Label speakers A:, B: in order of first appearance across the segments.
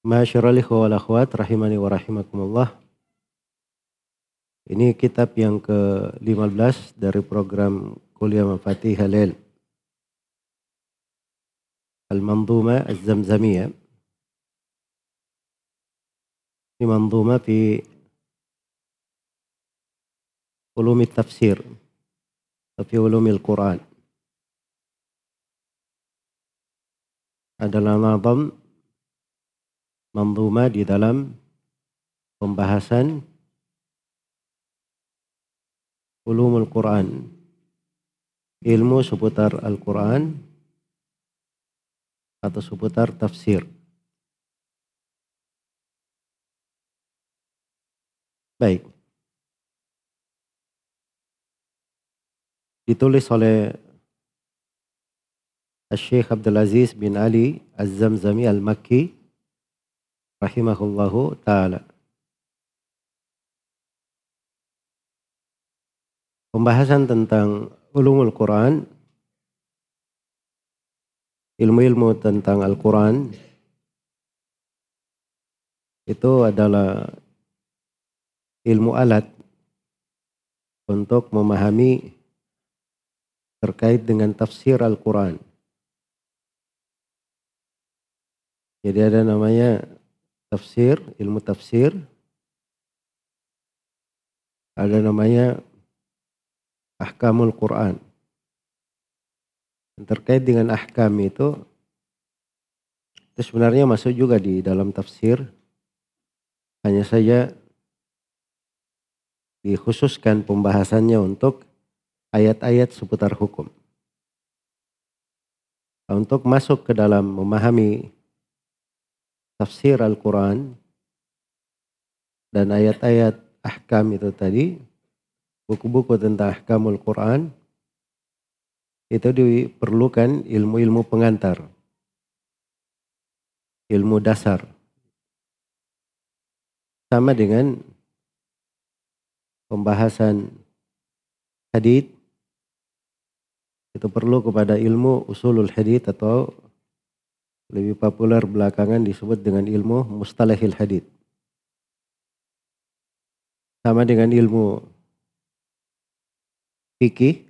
A: Masyarul ikhwa wal akhwat rahimani wa rahimakumullah. Ini kitab yang ke-15 dari program Kuliah Mafatih Halil. Al-Manzuma Az-Zamzamiyah. Ini manzuma fi ulumi tafsir. Fi ulumi Al-Quran. Adalah nazam manzuma di dalam pembahasan ulumul Quran. Ilmu seputar Al-Quran atau seputar tafsir. Baik. Ditulis oleh Syekh Abdul Aziz bin Ali Az-Zamzami Al-Makki rahimahullahu taala. Pembahasan tentang ulumul Quran, ilmu-ilmu tentang Al-Quran, itu adalah ilmu alat untuk memahami terkait dengan tafsir Al-Quran. Jadi ada namanya tafsir, ilmu tafsir. Ada namanya ahkamul Quran. Dan terkait dengan ahkam itu, itu sebenarnya masuk juga di dalam tafsir. Hanya saja dikhususkan pembahasannya untuk ayat-ayat seputar hukum. Untuk masuk ke dalam memahami tafsir Al-Quran dan ayat-ayat ahkam itu tadi, buku-buku tentang ahkamul Quran, itu diperlukan ilmu-ilmu pengantar, ilmu dasar. Sama dengan pembahasan hadith, itu perlu kepada ilmu usulul hadith atau lebih populer belakangan disebut dengan ilmu mustalahil hadith. Sama dengan ilmu fikih,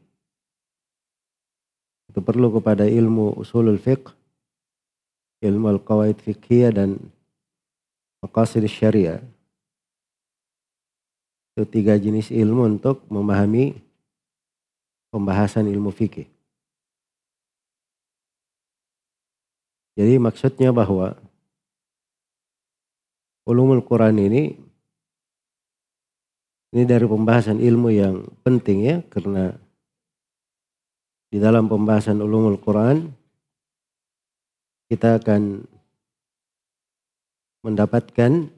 A: itu perlu kepada ilmu usulul fiqh, ilmu al-qawaid fiqhiyah dan maqasid syariah. Itu tiga jenis ilmu untuk memahami pembahasan ilmu fikih. Jadi maksudnya bahwa ulumul Quran ini ini dari pembahasan ilmu yang penting ya karena di dalam pembahasan ulumul Quran kita akan mendapatkan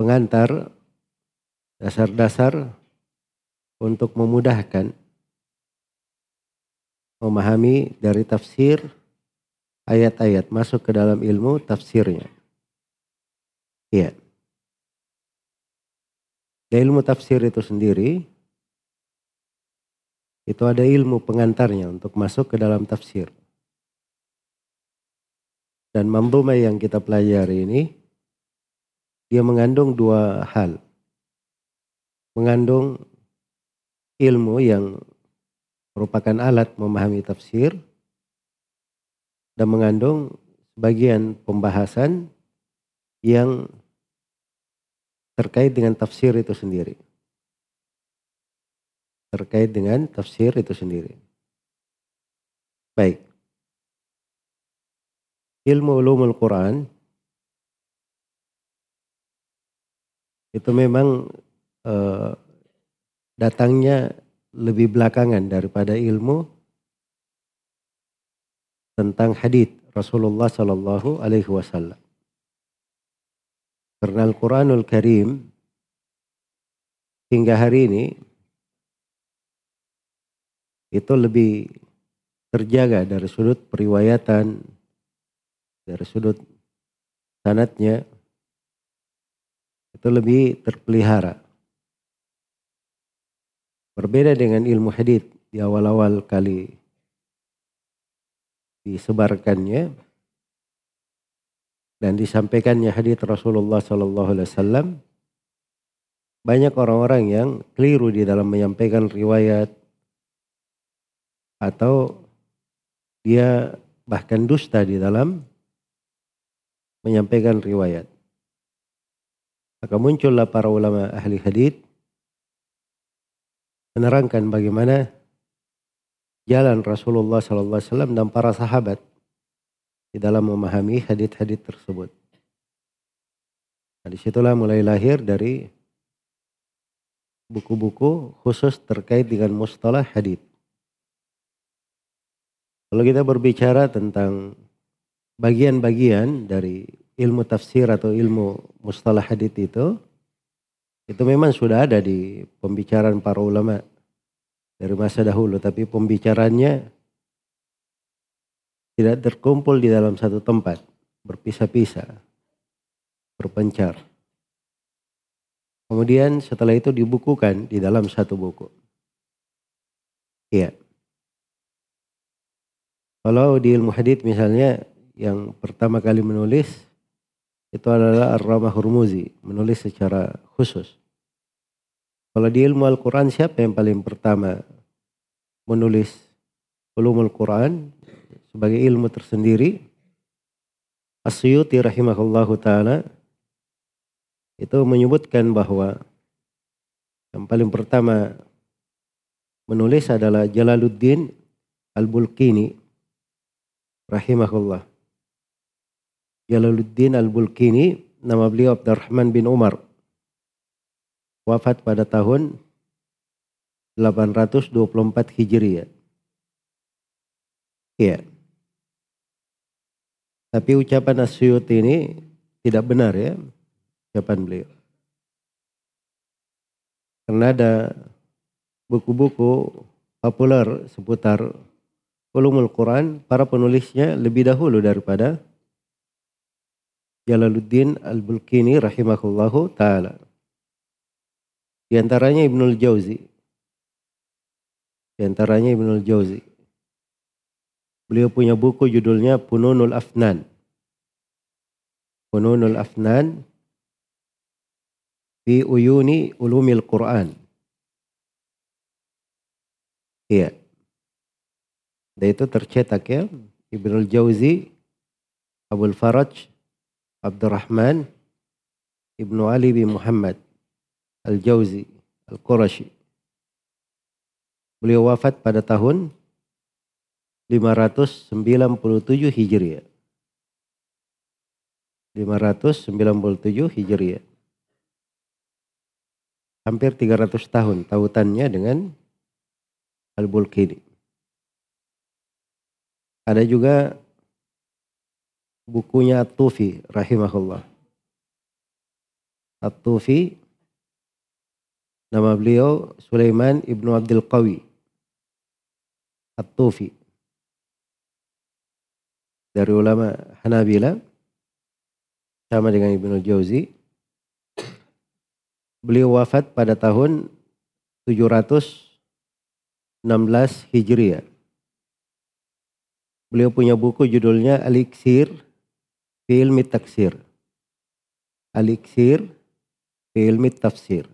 A: pengantar dasar-dasar untuk memudahkan memahami dari tafsir ayat-ayat masuk ke dalam ilmu tafsirnya. Iya. Dan ilmu tafsir itu sendiri itu ada ilmu pengantarnya untuk masuk ke dalam tafsir. Dan mambuma yang kita pelajari ini dia mengandung dua hal. Mengandung ilmu yang merupakan alat memahami tafsir dan mengandung sebagian pembahasan yang terkait dengan tafsir itu sendiri. Terkait dengan tafsir itu sendiri. Baik. Ilmu ulumul Quran itu memang eh, datangnya lebih belakangan daripada ilmu tentang hadith Rasulullah Sallallahu Alaihi Wasallam. Karena Al-Quranul Karim hingga hari ini itu lebih terjaga dari sudut periwayatan, dari sudut sanatnya, itu lebih terpelihara. Berbeda dengan ilmu hadith di awal-awal kali disebarkannya dan disampaikannya hadith Rasulullah Sallallahu Alaihi Wasallam banyak orang-orang yang keliru di dalam menyampaikan riwayat atau dia bahkan dusta di dalam menyampaikan riwayat. Maka muncullah para ulama ahli hadith menerangkan bagaimana jalan Rasulullah Sallallahu Alaihi Wasallam dan para sahabat di dalam memahami hadith-hadith tersebut. Nah, di situlah mulai lahir dari buku-buku khusus terkait dengan mustalah hadith. Kalau kita berbicara tentang bagian-bagian dari ilmu tafsir atau ilmu mustalah hadith itu, itu memang sudah ada di pembicaraan para ulama dari masa dahulu, tapi pembicaranya tidak terkumpul di dalam satu tempat, berpisah-pisah, berpencar. Kemudian setelah itu dibukukan di dalam satu buku. Iya. Kalau di ilmu hadith misalnya yang pertama kali menulis itu adalah Ar-Ramah Hurmuzi, menulis secara khusus. Kalau di ilmu Al-Quran siapa yang paling pertama menulis ulumul Quran sebagai ilmu tersendiri? Asyuti rahimahullahu ta'ala itu menyebutkan bahwa yang paling pertama menulis adalah Jalaluddin Al-Bulkini rahimahullah. Jalaluddin Al-Bulkini, nama beliau Abdurrahman bin Umar. Wafat pada tahun 824 Hijriah. Iya. Tapi ucapan Asyuti ini tidak benar ya, ucapan beliau. Karena ada buku-buku populer seputar ulumul Quran, para penulisnya lebih dahulu daripada Jalaluddin Al-Bulkini rahimahullahu taala. Di antaranya Ibnul Jauzi. Di antaranya Ibnul Jauzi. Beliau punya buku judulnya Pununul Afnan. Pununul Afnan fi uyuni ulumil Quran. Iya. Dan itu tercetak ya. Ibnul Jauzi, Abul Faraj, Abdurrahman Ibnu Ali bin Muhammad Al-Jauzi Al-Qurashi. Beliau wafat pada tahun 597 Hijriah. 597 Hijriah. Hampir 300 tahun tautannya dengan Al-Bulkini. Ada juga bukunya At-Tufi rahimahullah. At-Tufi nama beliau Sulaiman Ibnu Abdul Qawi. At-Tufi. dari ulama Hanabila sama dengan Ibnu Jauzi. Beliau wafat pada tahun 716 Hijriah. Beliau punya buku judulnya Aliksir fi ilmi taksir. Aliksir fi ilmi tafsir.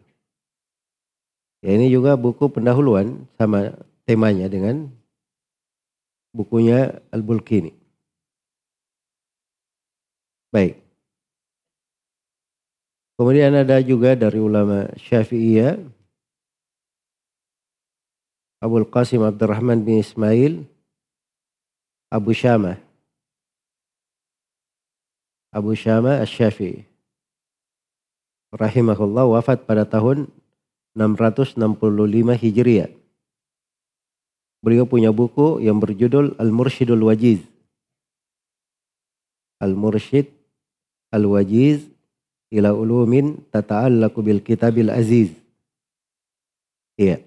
A: Ya ini juga buku pendahuluan sama temanya dengan bukunya Al-Bulkini. Baik. Kemudian ada juga dari ulama Syafi'iyah Abu Qasim Abdurrahman bin Ismail Abu Syama Abu Syama Asy-Syafi'i rahimahullah wafat pada tahun 665 Hijriah. Beliau punya buku yang berjudul Al-Mursyidul Wajiz. Al-Mursyid Al-Wajiz ila ulumin tata'allaku bil kitabil aziz. Iya.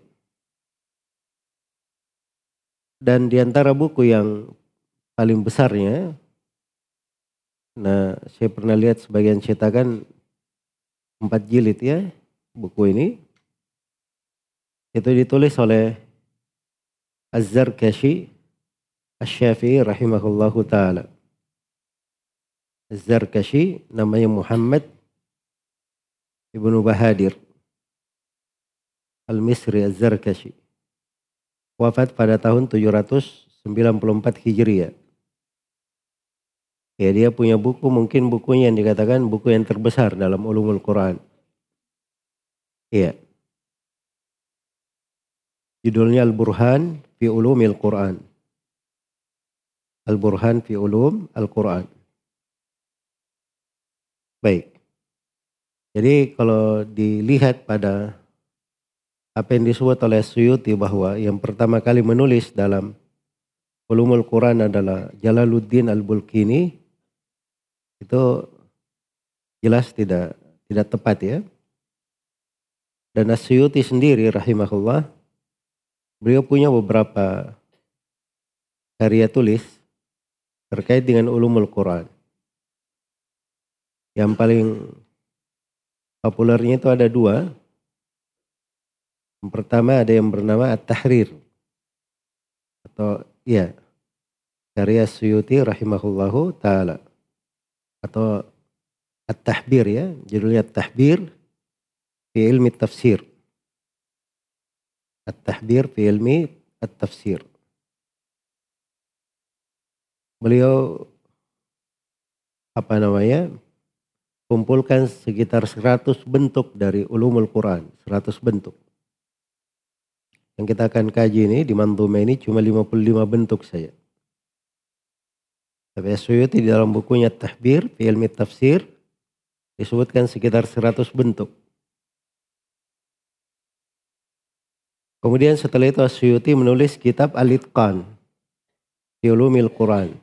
A: Dan di antara buku yang paling besarnya, nah saya pernah lihat sebagian cetakan empat jilid ya buku ini. Itu ditulis oleh Az-Zarkashi Asy-Syafi'i rahimahullahu taala. Az-Zarkashi namanya Muhammad Ibnu Bahadir Al-Misri Az-Zarkashi. Wafat pada tahun 794 Hijriah. Ya dia punya buku mungkin bukunya yang dikatakan buku yang terbesar dalam ulumul Quran. Iya. Judulnya Al-Burhan fi Ulumil Quran. Al-Burhan fi Ulum Al-Quran. Baik. Jadi kalau dilihat pada apa yang disebut oleh Suyuti bahwa yang pertama kali menulis dalam Ulumul Quran adalah Jalaluddin Al-Bulkini itu jelas tidak tidak tepat ya. Dan Asyuti sendiri rahimahullah beliau punya beberapa karya tulis terkait dengan ulumul Quran. Yang paling Populernya itu ada dua. Yang pertama ada yang bernama At-Tahrir. Atau ya, karya Suyuti rahimahullahu ta'ala. Atau At-Tahbir ya, judulnya At-Tahbir fi ilmi tafsir. At-Tahbir fi ilmi at-tafsir. Beliau apa namanya kumpulkan sekitar 100 bentuk dari ulumul Quran, 100 bentuk. Yang kita akan kaji ini di Mantume ini cuma 55 bentuk saja. Tapi Asyuyuti di dalam bukunya Tahbir, fi tafsir, disebutkan sekitar 100 bentuk. Kemudian setelah itu Asyuyuti menulis kitab Al-Itqan, Quran.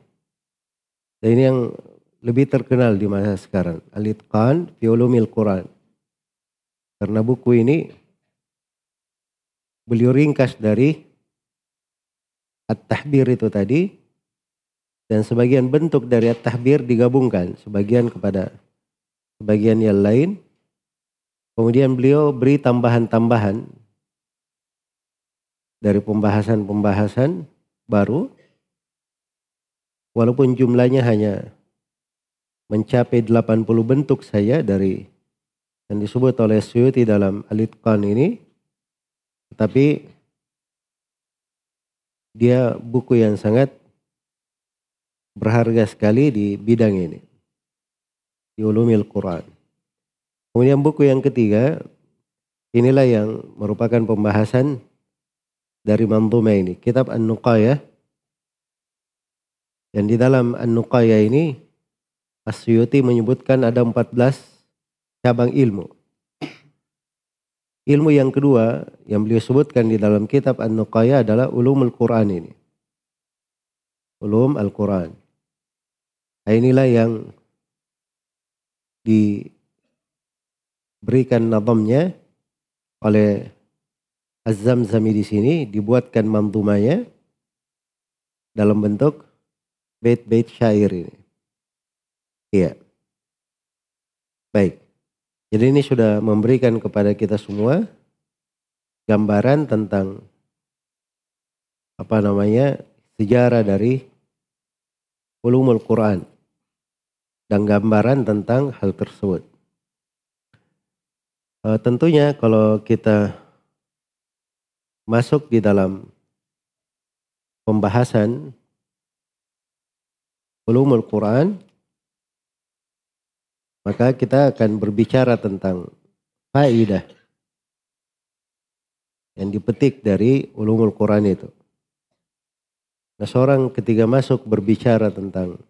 A: Dan ini yang lebih terkenal di masa sekarang. Al-Itqan Quran. Karena buku ini beliau ringkas dari At-Tahbir itu tadi dan sebagian bentuk dari At-Tahbir digabungkan, sebagian kepada sebagian yang lain. Kemudian beliau beri tambahan-tambahan dari pembahasan-pembahasan baru walaupun jumlahnya hanya mencapai 80 bentuk saya dari yang disebut oleh Suyuti dalam Al-Itqan ini. Tetapi dia buku yang sangat berharga sekali di bidang ini. Di Ulumil Quran. Kemudian buku yang ketiga, inilah yang merupakan pembahasan dari Manzumah ini. Kitab An-Nuqayah. Dan di dalam An-Nuqayah ini Asyuti menyebutkan ada 14 cabang ilmu. Ilmu yang kedua yang beliau sebutkan di dalam kitab An-Nuqaya adalah ulumul Quran ini. Ulum Al-Quran. Nah, inilah yang diberikan nadamnya oleh Az-Zamzami di sini dibuatkan mantumanya dalam bentuk bait-bait syair ini. Iya. Baik. Jadi ini sudah memberikan kepada kita semua gambaran tentang apa namanya sejarah dari ulumul Quran dan gambaran tentang hal tersebut. E, tentunya kalau kita masuk di dalam pembahasan ulumul Quran, maka kita akan berbicara tentang faidah yang dipetik dari ulumul Quran itu. Nah seorang ketika masuk berbicara tentang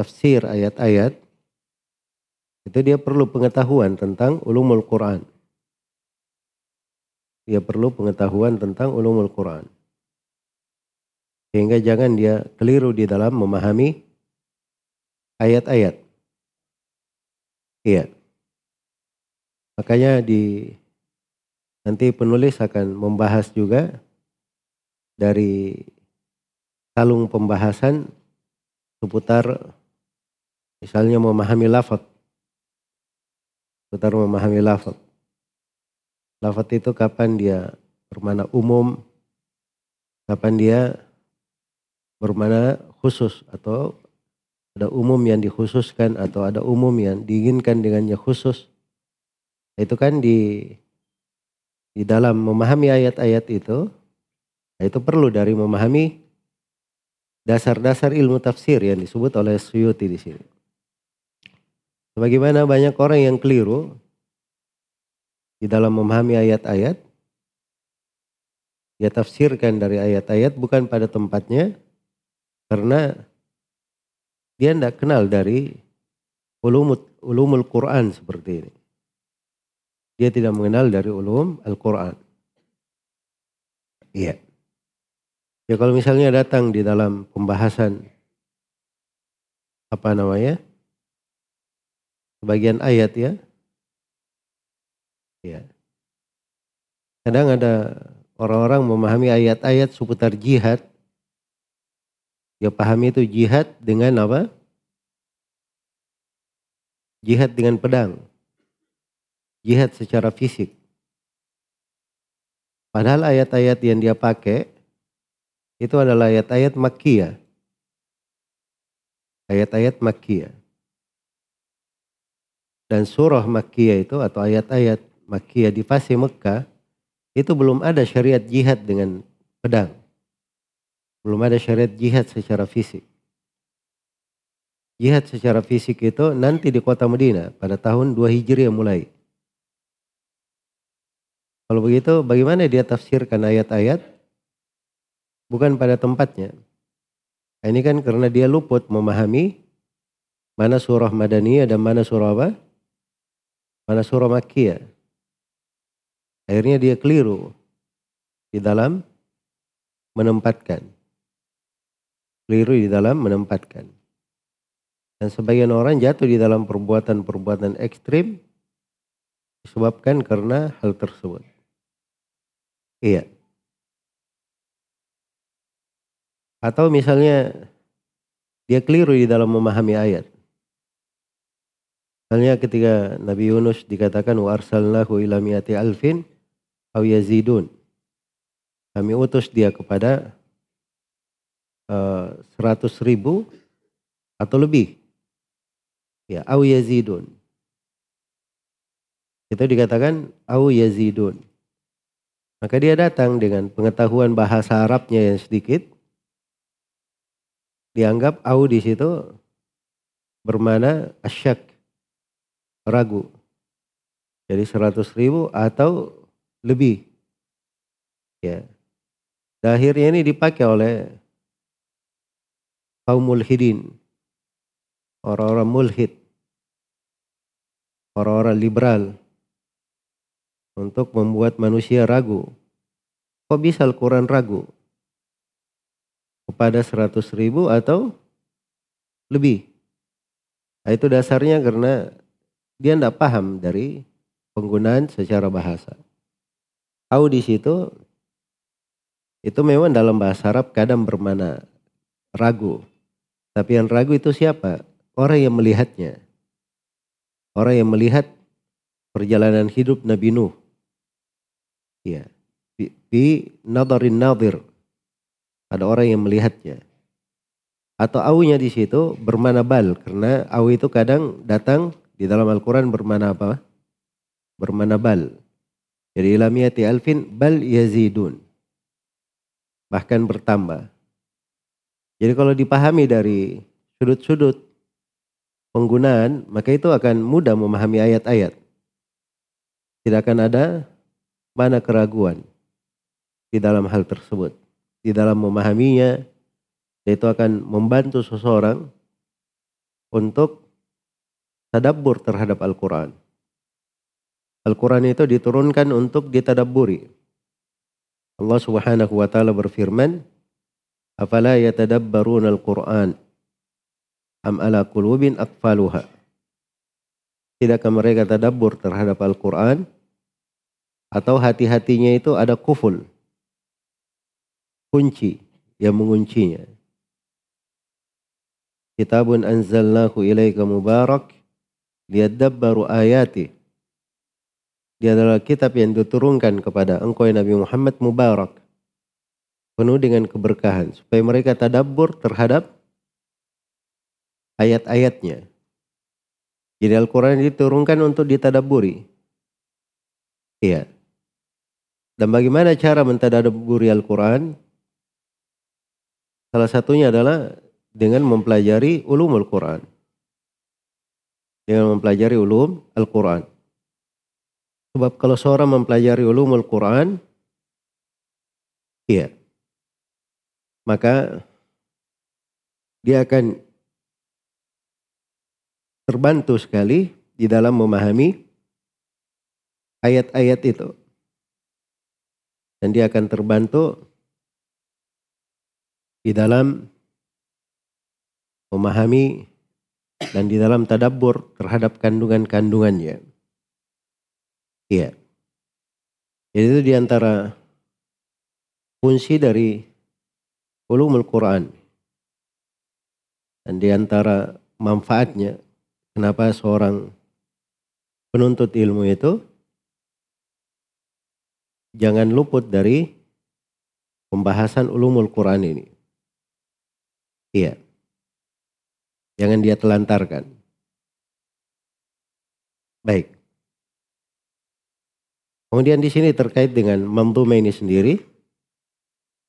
A: tafsir ayat-ayat, itu dia perlu pengetahuan tentang ulumul Quran. Dia perlu pengetahuan tentang ulumul Quran. Sehingga jangan dia keliru di dalam memahami ayat-ayat. Iya. Makanya di nanti penulis akan membahas juga dari kalung pembahasan seputar misalnya memahami lafaz. Seputar memahami lafaz. Lafaz itu kapan dia bermana umum, kapan dia bermana khusus atau ada umum yang dikhususkan atau ada umum yang diinginkan dengannya khusus. Itu kan di di dalam memahami ayat-ayat itu, itu perlu dari memahami dasar-dasar ilmu tafsir yang disebut oleh Suyuti di sini. Bagaimana banyak orang yang keliru di dalam memahami ayat-ayat, dia tafsirkan dari ayat-ayat bukan pada tempatnya, karena dia tidak kenal dari ulumul, ulumul Quran seperti ini. Dia tidak mengenal dari ulum Al-Quran. Iya. Ya kalau misalnya datang di dalam pembahasan apa namanya? Sebagian ayat ya. Ya. Kadang ada orang-orang memahami ayat-ayat seputar jihad dia pahami itu jihad dengan apa? Jihad dengan pedang. Jihad secara fisik. Padahal ayat-ayat yang dia pakai itu adalah ayat-ayat makkiyah. Ayat-ayat makkiyah. Dan surah makkiyah itu atau ayat-ayat makkiyah di fase Mekah itu belum ada syariat jihad dengan pedang. Belum ada syariat jihad secara fisik. Jihad secara fisik itu nanti di kota Medina pada tahun 2 Hijriah mulai. Kalau begitu bagaimana dia tafsirkan ayat-ayat? Bukan pada tempatnya. Nah, ini kan karena dia luput memahami mana surah Madaniyah dan mana surah apa? Mana surah Makkiyah. Akhirnya dia keliru di dalam menempatkan keliru di dalam menempatkan. Dan sebagian orang jatuh di dalam perbuatan-perbuatan ekstrim disebabkan karena hal tersebut. Iya. Atau misalnya dia keliru di dalam memahami ayat. Misalnya ketika Nabi Yunus dikatakan wa arsalnahu ila mi'ati alfin aw yazidun. Kami utus dia kepada Eh, seratus ribu atau lebih. Ya, au yazidun. Itu dikatakan au yazidun. Maka dia datang dengan pengetahuan bahasa Arabnya yang sedikit. Dianggap au di situ bermana asyak, ragu. Jadi seratus ribu atau lebih. Ya. Dan akhirnya ini dipakai oleh kaum mulhidin, orang-orang mulhid, orang-orang liberal untuk membuat manusia ragu. Kok bisa Al-Quran ragu? Kepada seratus ribu atau lebih. Nah, itu dasarnya karena dia tidak paham dari penggunaan secara bahasa. Tahu di situ itu memang dalam bahasa Arab kadang bermana ragu Tapi yang ragu itu siapa? Orang yang melihatnya. Orang yang melihat perjalanan hidup Nabi Nuh. Ya. Fi nadarin nadir. Ada orang yang melihatnya. Atau awunya di situ bermana bal. Karena awu itu kadang datang di dalam Al-Quran bermana apa? Bermana bal. Jadi ilamiyati alfin bal yazidun. Bahkan bertambah. Jadi kalau dipahami dari sudut-sudut penggunaan, maka itu akan mudah memahami ayat-ayat. Tidak akan ada mana keraguan di dalam hal tersebut. Di dalam memahaminya, itu akan membantu seseorang untuk tadabbur terhadap Al-Quran. Al-Quran itu diturunkan untuk ditadabburi. Allah subhanahu wa ta'ala berfirman, Afala yatadabbarun al-Quran am ala qulubin akfaluha. Tidakkah mereka tadabbur terhadap Al-Quran atau hati-hatinya itu ada kuful, kunci yang menguncinya. Kitabun anzalnahu ilaika mubarak liyadabbaru ayati. Dia adalah kitab yang diturunkan kepada engkau Nabi Muhammad mubarak penuh dengan keberkahan supaya mereka tadabbur terhadap ayat-ayatnya. Jadi Al-Quran diturunkan untuk ditadaburi. Iya. Dan bagaimana cara mentadaburi Al-Quran? Salah satunya adalah dengan mempelajari ulum Al-Quran. Dengan mempelajari ulum Al-Quran. Sebab kalau seorang mempelajari ulum Al-Quran, iya, maka dia akan terbantu sekali di dalam memahami ayat-ayat itu. Dan dia akan terbantu di dalam memahami dan di dalam tadabbur terhadap kandungan-kandungannya. Iya. Jadi itu di antara fungsi dari ulumul Quran. Dan di antara manfaatnya, kenapa seorang penuntut ilmu itu jangan luput dari pembahasan ulumul Quran ini. Iya. Jangan dia telantarkan. Baik. Kemudian di sini terkait dengan mamduma ini sendiri,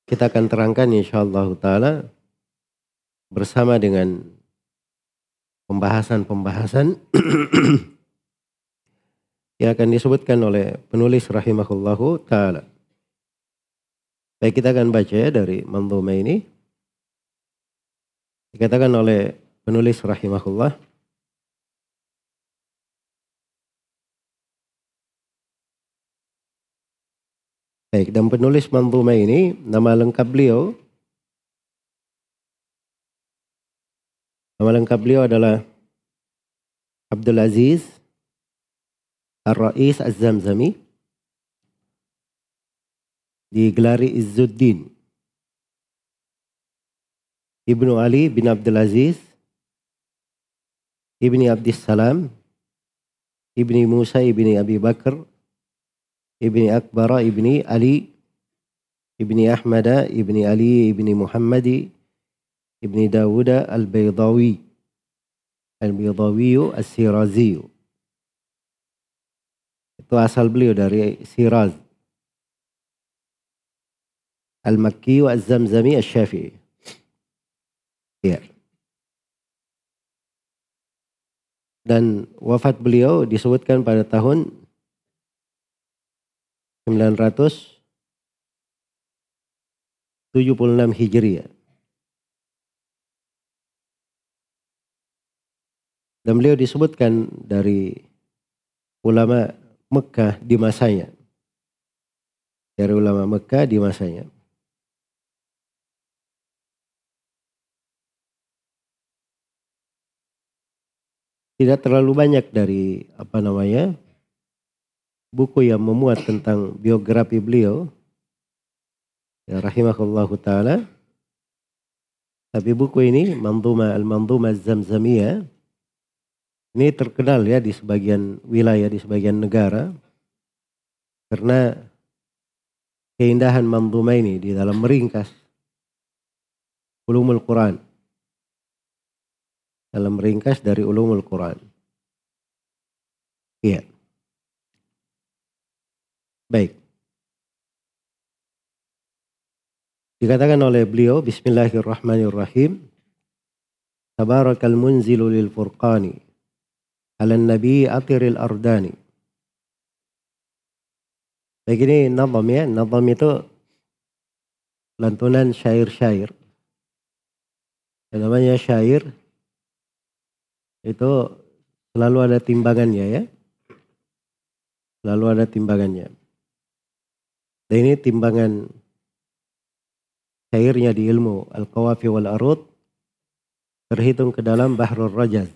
A: kita akan terangkan insyaallah taala bersama dengan pembahasan-pembahasan yang akan disebutkan oleh penulis rahimahullahu taala. Baik kita akan baca ya dari manzuma ini. Dikatakan oleh penulis rahimahullah Baik, dan penulis Manzuma ini nama lengkap beliau Nama lengkap beliau adalah Abdul Aziz Ar-Rais Az-Zamzami digelari Izzuddin Ibnu Ali bin Abdul Aziz Ibni Abdis Salam Ibni Musa Ibni Abi Bakar ibni Akbar ibni Ali ibni Ahmad ibni Ali ibni Muhammad ibni Dawud al-Baydawi al-Baydawi as-Sirazi itu asal beliau dari Siraz. al-Makki wa az-Zamzami al-Syafi'i ya dan wafat beliau disebutkan pada tahun 976 Hijriah. Dan beliau disebutkan dari ulama Mekah di masanya. Dari ulama Mekah di masanya. Tidak terlalu banyak dari apa namanya buku yang memuat tentang biografi beliau ya rahimahullahu taala Tapi buku ini Manduma Al-Manduma Zamzamiyah ini terkenal ya di sebagian wilayah, di sebagian negara. Karena keindahan Manduma ini di dalam meringkas ulumul Quran. Dalam meringkas dari ulumul Quran. Iya. Baik. Dikatakan oleh beliau, Bismillahirrahmanirrahim. Tabarakal munzilu lil furqani. Ala nabi atiril ardani. Baik ini nazam ya. Nazam itu lantunan syair-syair. Yang namanya syair itu selalu ada timbangannya ya. Selalu ada timbangannya. Dan ini timbangan cairnya di ilmu Al-Qawafi wal Arud terhitung ke dalam Bahrul Rajaz.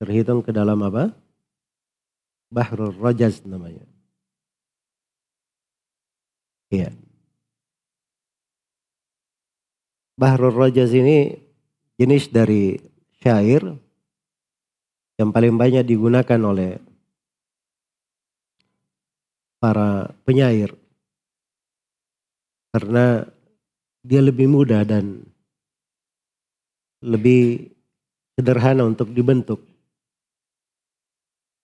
A: Terhitung ke dalam apa? Bahrul Rajaz namanya. Iya. Bahrul Rajaz ini jenis dari syair yang paling banyak digunakan oleh para penyair karena dia lebih mudah dan lebih sederhana untuk dibentuk.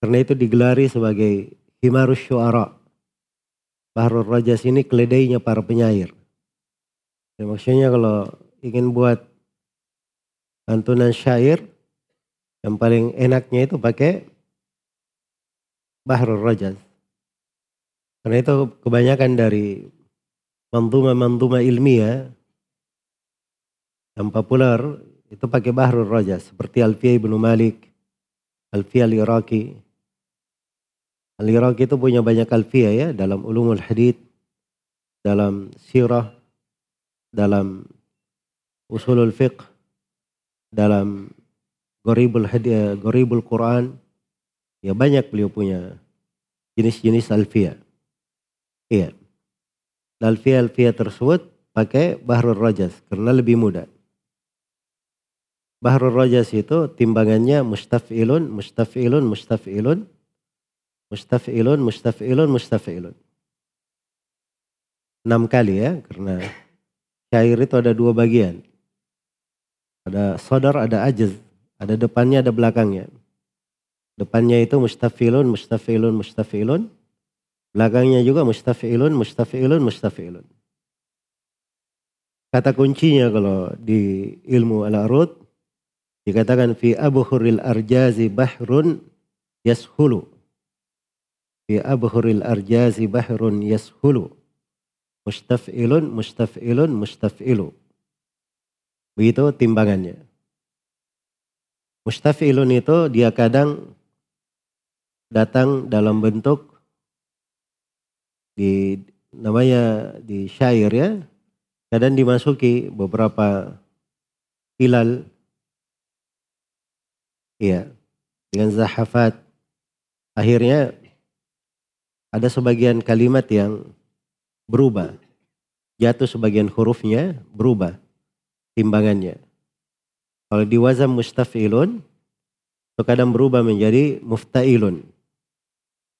A: Karena itu digelari sebagai Himarus Syuara. Bahrul Rajas ini keledainya para penyair. Ya, maksudnya kalau ingin buat lantunan syair, yang paling enaknya itu pakai Bahrul Rajas. Karena itu kebanyakan dari manduma-manduma ilmiah yang populer itu pakai Bahrul Raja seperti Alfiya Ibnu Malik, Alfiya Al-Iraqi. Al-Iraqi itu punya banyak alfiya ya dalam ulumul hadith, dalam sirah, dalam usulul fiqh, dalam goribul hadith, goribul Quran. Ya banyak beliau punya jenis-jenis alfiya. Iya. Alfiah-alfiah tersebut pakai Bahrul Rajas karena lebih mudah. Bahrul Rajas itu timbangannya mustafilun, mustafilun, mustafilun, mustafilun, mustafilun, mustafilun. Enam kali ya, karena syair itu ada dua bagian. Ada sodar, ada ajaz. Ada depannya, ada belakangnya. Depannya itu mustafilun, mustafilun, mustafilun. Belakangnya juga mustafilun, mustafilun, mustafilun. Kata kuncinya kalau di ilmu al-arud dikatakan fi abhuril arjazi bahrun yashulu. Fi abhuril arjazi bahrun yashulu. Mustafilun, mustafilun, mustafilu. Begitu timbangannya. Mustafilun itu dia kadang datang dalam bentuk di namanya di syair ya. Kadang dimasuki beberapa hilal. Ya dengan zahafat. Akhirnya ada sebagian kalimat yang berubah. Jatuh sebagian hurufnya berubah timbangannya kalau di wazam mustafilun itu kadang berubah menjadi muftailun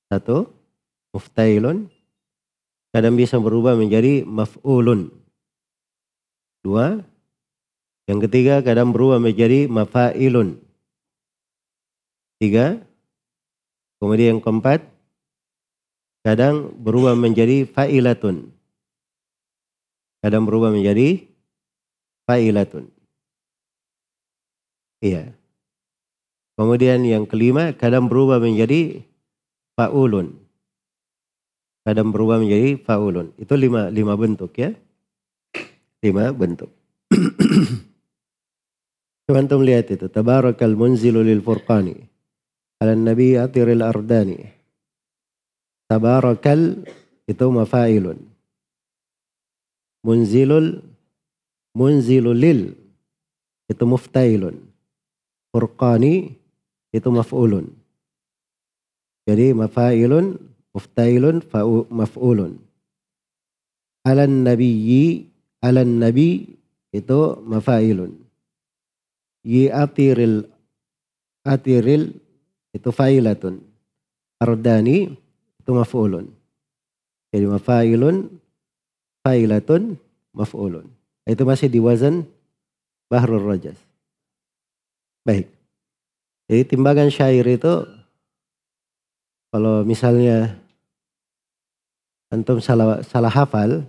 A: satu muftailun kadang bisa berubah menjadi maf'ulun. Dua. Yang ketiga kadang berubah menjadi mafa'ilun. Tiga. Kemudian yang keempat kadang berubah menjadi fa'ilatun. Kadang berubah menjadi fa'ilatun. Iya. Kemudian yang kelima kadang berubah menjadi fa'ulun kadang berubah menjadi faulun. Itu lima, lima bentuk ya. Lima bentuk. Coba antum lihat itu. Tabarakal munzilu lil furqani. Ala nabi atiril ardani. Tabarakal itu mafailun. Munzilul munzilul lil itu muftailun. Furqani itu maf'ulun. Jadi mafailun muftailun maf'ulun alan nabiyyi alan nabi itu mafailun. Yi atiril atiril itu failatun. Ardani itu maf'ulun. Jadi mafailun, failatun, maf'ulun. Itu masih di wazan Bahrul Rajas. Baik. Jadi timbangan syair itu kalau misalnya antum salah salah hafal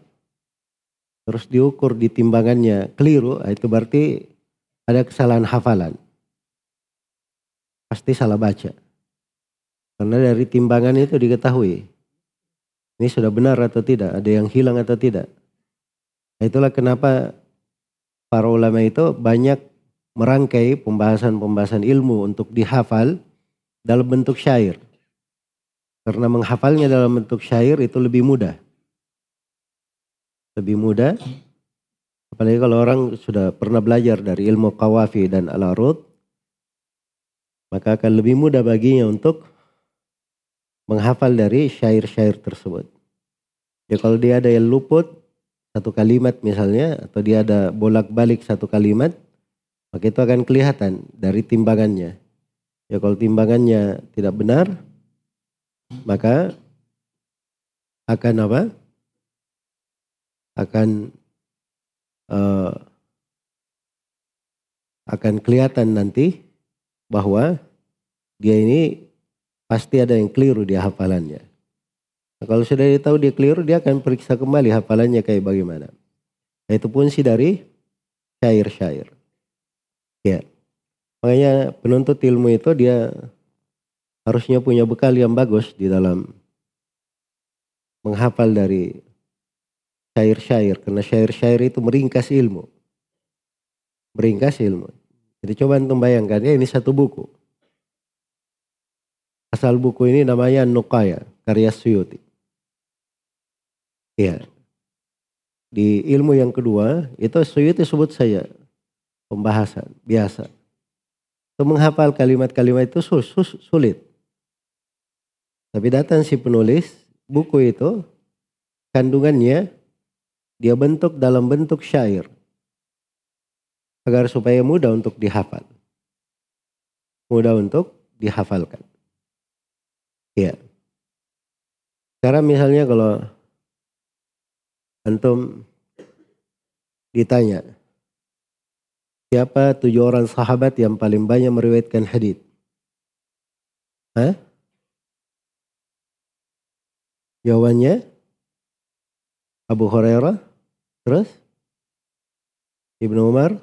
A: terus diukur di timbangannya keliru, ah, itu berarti ada kesalahan hafalan. Pasti salah baca. Karena dari timbangan itu diketahui. Ini sudah benar atau tidak, ada yang hilang atau tidak. Itulah kenapa para ulama itu banyak merangkai pembahasan-pembahasan ilmu untuk dihafal dalam bentuk syair. Karena menghafalnya dalam bentuk syair itu lebih mudah lebih mudah. Apalagi kalau orang sudah pernah belajar dari ilmu kawafi dan al-arud, maka akan lebih mudah baginya untuk menghafal dari syair-syair tersebut. Ya kalau dia ada yang luput satu kalimat misalnya, atau dia ada bolak-balik satu kalimat, maka itu akan kelihatan dari timbangannya. Ya kalau timbangannya tidak benar, maka akan apa? akan uh, akan kelihatan nanti bahwa dia ini pasti ada yang keliru di hafalannya. Nah, kalau sudah dia tahu dia keliru, dia akan periksa kembali hafalannya kayak bagaimana. Nah, itu pun sih dari syair-syair. Ya. Makanya penuntut ilmu itu dia harusnya punya bekal yang bagus di dalam menghafal dari syair-syair karena syair-syair itu meringkas ilmu. Meringkas ilmu. Jadi coba antum bayangkan ya ini satu buku. Asal buku ini namanya Nukaya, karya Suyuti. Iya. Di ilmu yang kedua, itu Suyuti sebut saya pembahasan biasa. Untuk menghafal kalimat-kalimat itu sus, sus, sulit. Tapi datang si penulis, buku itu kandungannya dia bentuk dalam bentuk syair. Agar supaya mudah untuk dihafal. Mudah untuk dihafalkan. Ya. Sekarang misalnya kalau antum ditanya siapa tujuh orang sahabat yang paling banyak meriwayatkan hadis? Hah? Jawabannya Abu Hurairah, Terus? Ibnu Umar?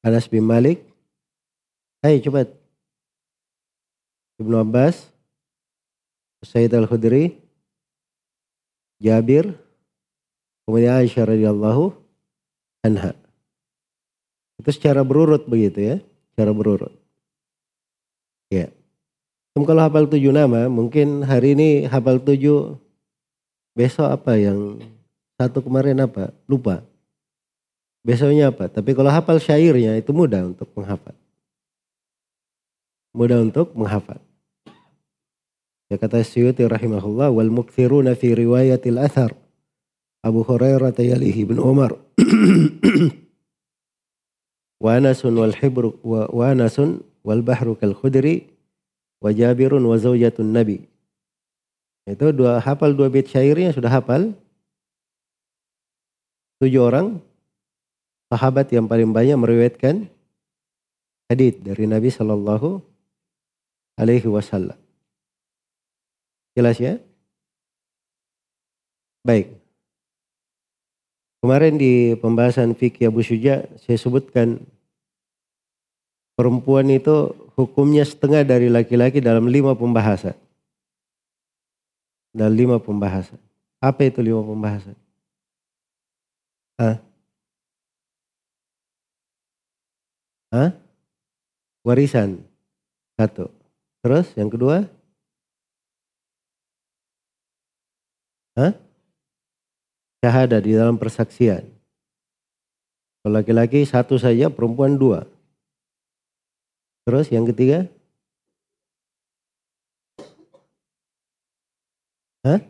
A: Anas bin Malik? Hai coba. Ibnu Abbas? Sayyid Al-Khudri? Jabir? Kemudian Aisyah radhiyallahu anha. Itu secara berurut begitu ya, secara berurut. Ya. Kalau hafal tujuh nama, mungkin hari ini hafal tujuh besok apa yang satu kemarin apa? Lupa. Besoknya apa? Tapi kalau hafal syairnya itu mudah untuk menghafal. Mudah untuk menghafal. Ya kata Syuuti rahimahullah wal mukthiruna fi riwayatil athar. Abu Hurairah yalihi bin Umar. wa anasun wal hibru wa, wa anasun wal bahru kal khudri wa jabirun wa zawjatun nabi. Itu dua hafal dua bait syairnya sudah hafal. Tujuh orang sahabat yang paling banyak meriwayatkan hadis dari Nabi Shallallahu Alaihi Wasallam. Jelas ya? Baik. Kemarin di pembahasan fikih Abu Syuja saya sebutkan perempuan itu hukumnya setengah dari laki-laki dalam lima pembahasan. Dan lima pembahasan. Apa itu lima pembahasan? Hah? Hah? Warisan. Satu. Terus yang kedua? Hah? Syahada di dalam persaksian. Kalau laki-laki satu saja, perempuan dua. Terus yang ketiga? Hah?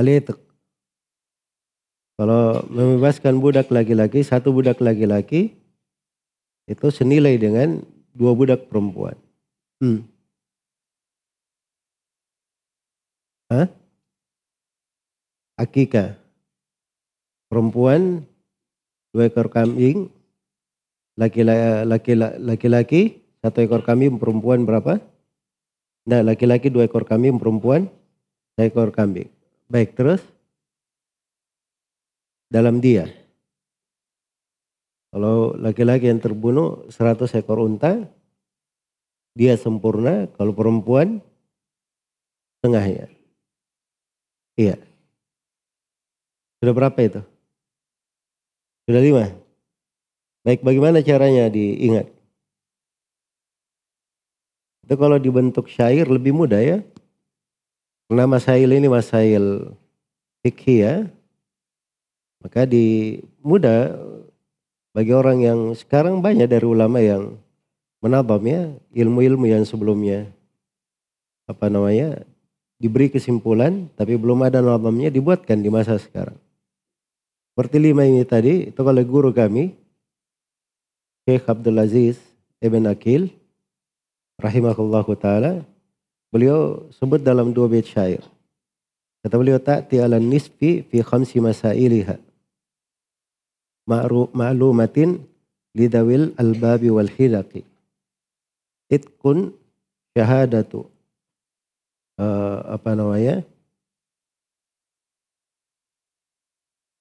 A: Alitik. Kalau membebaskan budak laki-laki, satu budak laki-laki itu senilai dengan dua budak perempuan. Hmm. Hah? Akika. Perempuan dua ekor kambing, laki-laki satu ekor kambing, perempuan berapa? Nah, laki-laki dua ekor kambing, perempuan satu ekor kambing. Baik, terus? dalam dia. Kalau laki-laki yang terbunuh 100 ekor unta, dia sempurna. Kalau perempuan, tengahnya. Iya. Sudah berapa itu? Sudah lima. Baik, bagaimana caranya diingat? Itu kalau dibentuk syair lebih mudah ya. Karena masail ini masail fikih ya. Maka di mudah bagi orang yang sekarang banyak dari ulama yang menabam ya ilmu-ilmu yang sebelumnya apa namanya diberi kesimpulan tapi belum ada nabamnya dibuatkan di masa sekarang. Seperti lima ini tadi itu kalau guru kami Syekh Abdul Aziz Ibn Akil rahimahullahu taala beliau sebut dalam dua bait syair. Kata beliau ta'ti ala nisfi fi khamsi masailiha ma'lumatin lidawil albabi wal hidaqi. Itkun syahadatu uh, apa namanya?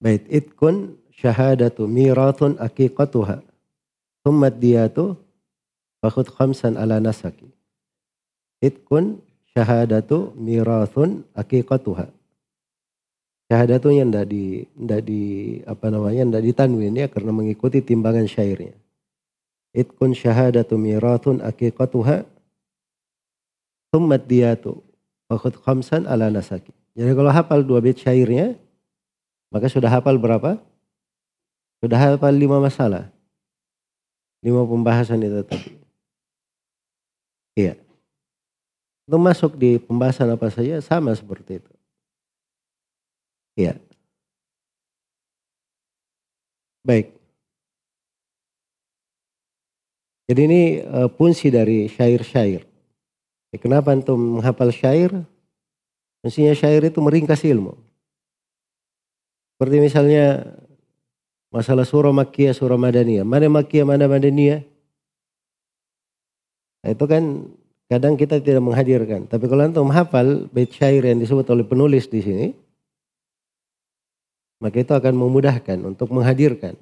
A: Bait itkun syahadatu mirathun aqiqatuha. Thumma diyatu fakhud khamsan ala nasaki. Itkun syahadatu mirathun aqiqatuha syahadatunya tidak di tidak di apa namanya tidak ditanwin ya karena mengikuti timbangan syairnya. Itkun syahadatu miratun aqiqatuha thummat diyatu fakhud khamsan ala nasaki. Jadi kalau hafal dua bait syairnya maka sudah hafal berapa? Sudah hafal lima masalah. Lima pembahasan itu tadi. Iya. Itu masuk di pembahasan apa saja sama seperti itu. Ya. Baik. Jadi ini uh, dari syair-syair. Ya, kenapa antum menghafal syair? Mestinya syair itu meringkas ilmu. Seperti misalnya masalah surah Makkiyah, surah Madaniyah. Mana Makkiyah, mana Madaniyah? Nah, itu kan kadang kita tidak menghadirkan. Tapi kalau antum hafal bait syair yang disebut oleh penulis di sini, maka itu akan memudahkan untuk menghadirkan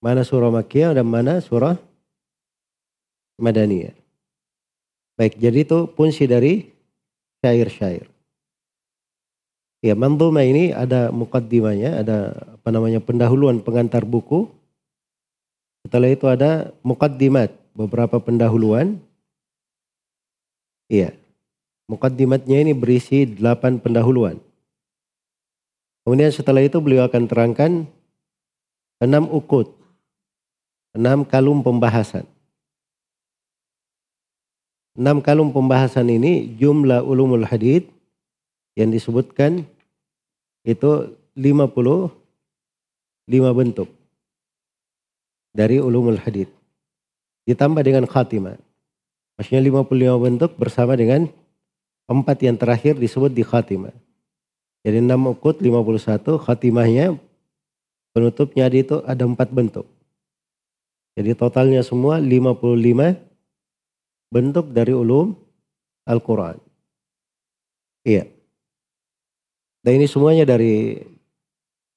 A: mana surah Makkiyah dan mana surah Madaniyah. Baik, jadi itu fungsi dari syair-syair. Ya, manduma ini ada mukaddimanya, ada apa namanya pendahuluan pengantar buku. Setelah itu ada mukaddimat, beberapa pendahuluan. Iya. Mukaddimatnya ini berisi delapan pendahuluan. Kemudian setelah itu beliau akan terangkan enam ukut, enam kalum pembahasan. Enam kalum pembahasan ini jumlah ulumul hadid yang disebutkan itu 55 bentuk dari ulumul hadid. Ditambah dengan khatimah. Maksudnya 55 bentuk bersama dengan empat yang terakhir disebut di khatimah. Jadi 6 ukut 51 khatimahnya penutupnya itu ada empat bentuk. Jadi totalnya semua 55 bentuk dari ulum Al-Quran. Iya. Dan ini semuanya dari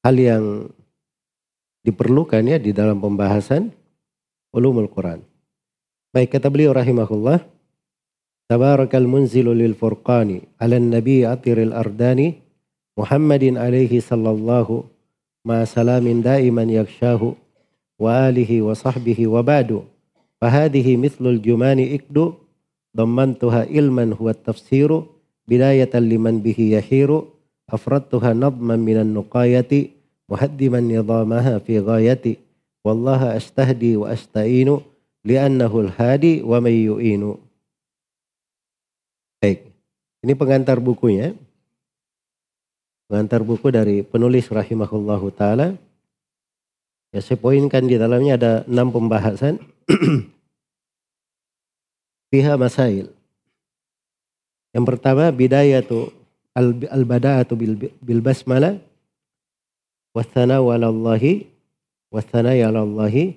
A: hal yang diperlukan ya di dalam pembahasan ulumul Quran. Baik kata beliau rahimahullah. Tabarakal munzilu lil furqani ala nabi atiril ardani Muhammadin alaihi sallallahu ma salamin daiman yakshahu wa alihi wa sahbihi wa badu. فهذه مثل jumani إكد ضمنتها ilman huwa tafsiru bidayatan liman bihi yahiru afradtuha nadman minan nuqayati muhaddiman nidamaha fi ghayati wallaha astahdi wa astainu li'annahu al-hadi. Baik. Ini pengantar bukunya. Pengantar buku dari penulis rahimahullahu taala. Ya saya poinkan di dalamnya ada enam pembahasan. Fiha masail. Yang pertama bidayah tu al-bada'atu bil, bil basmalah wasana walallahi wasana ya Allahi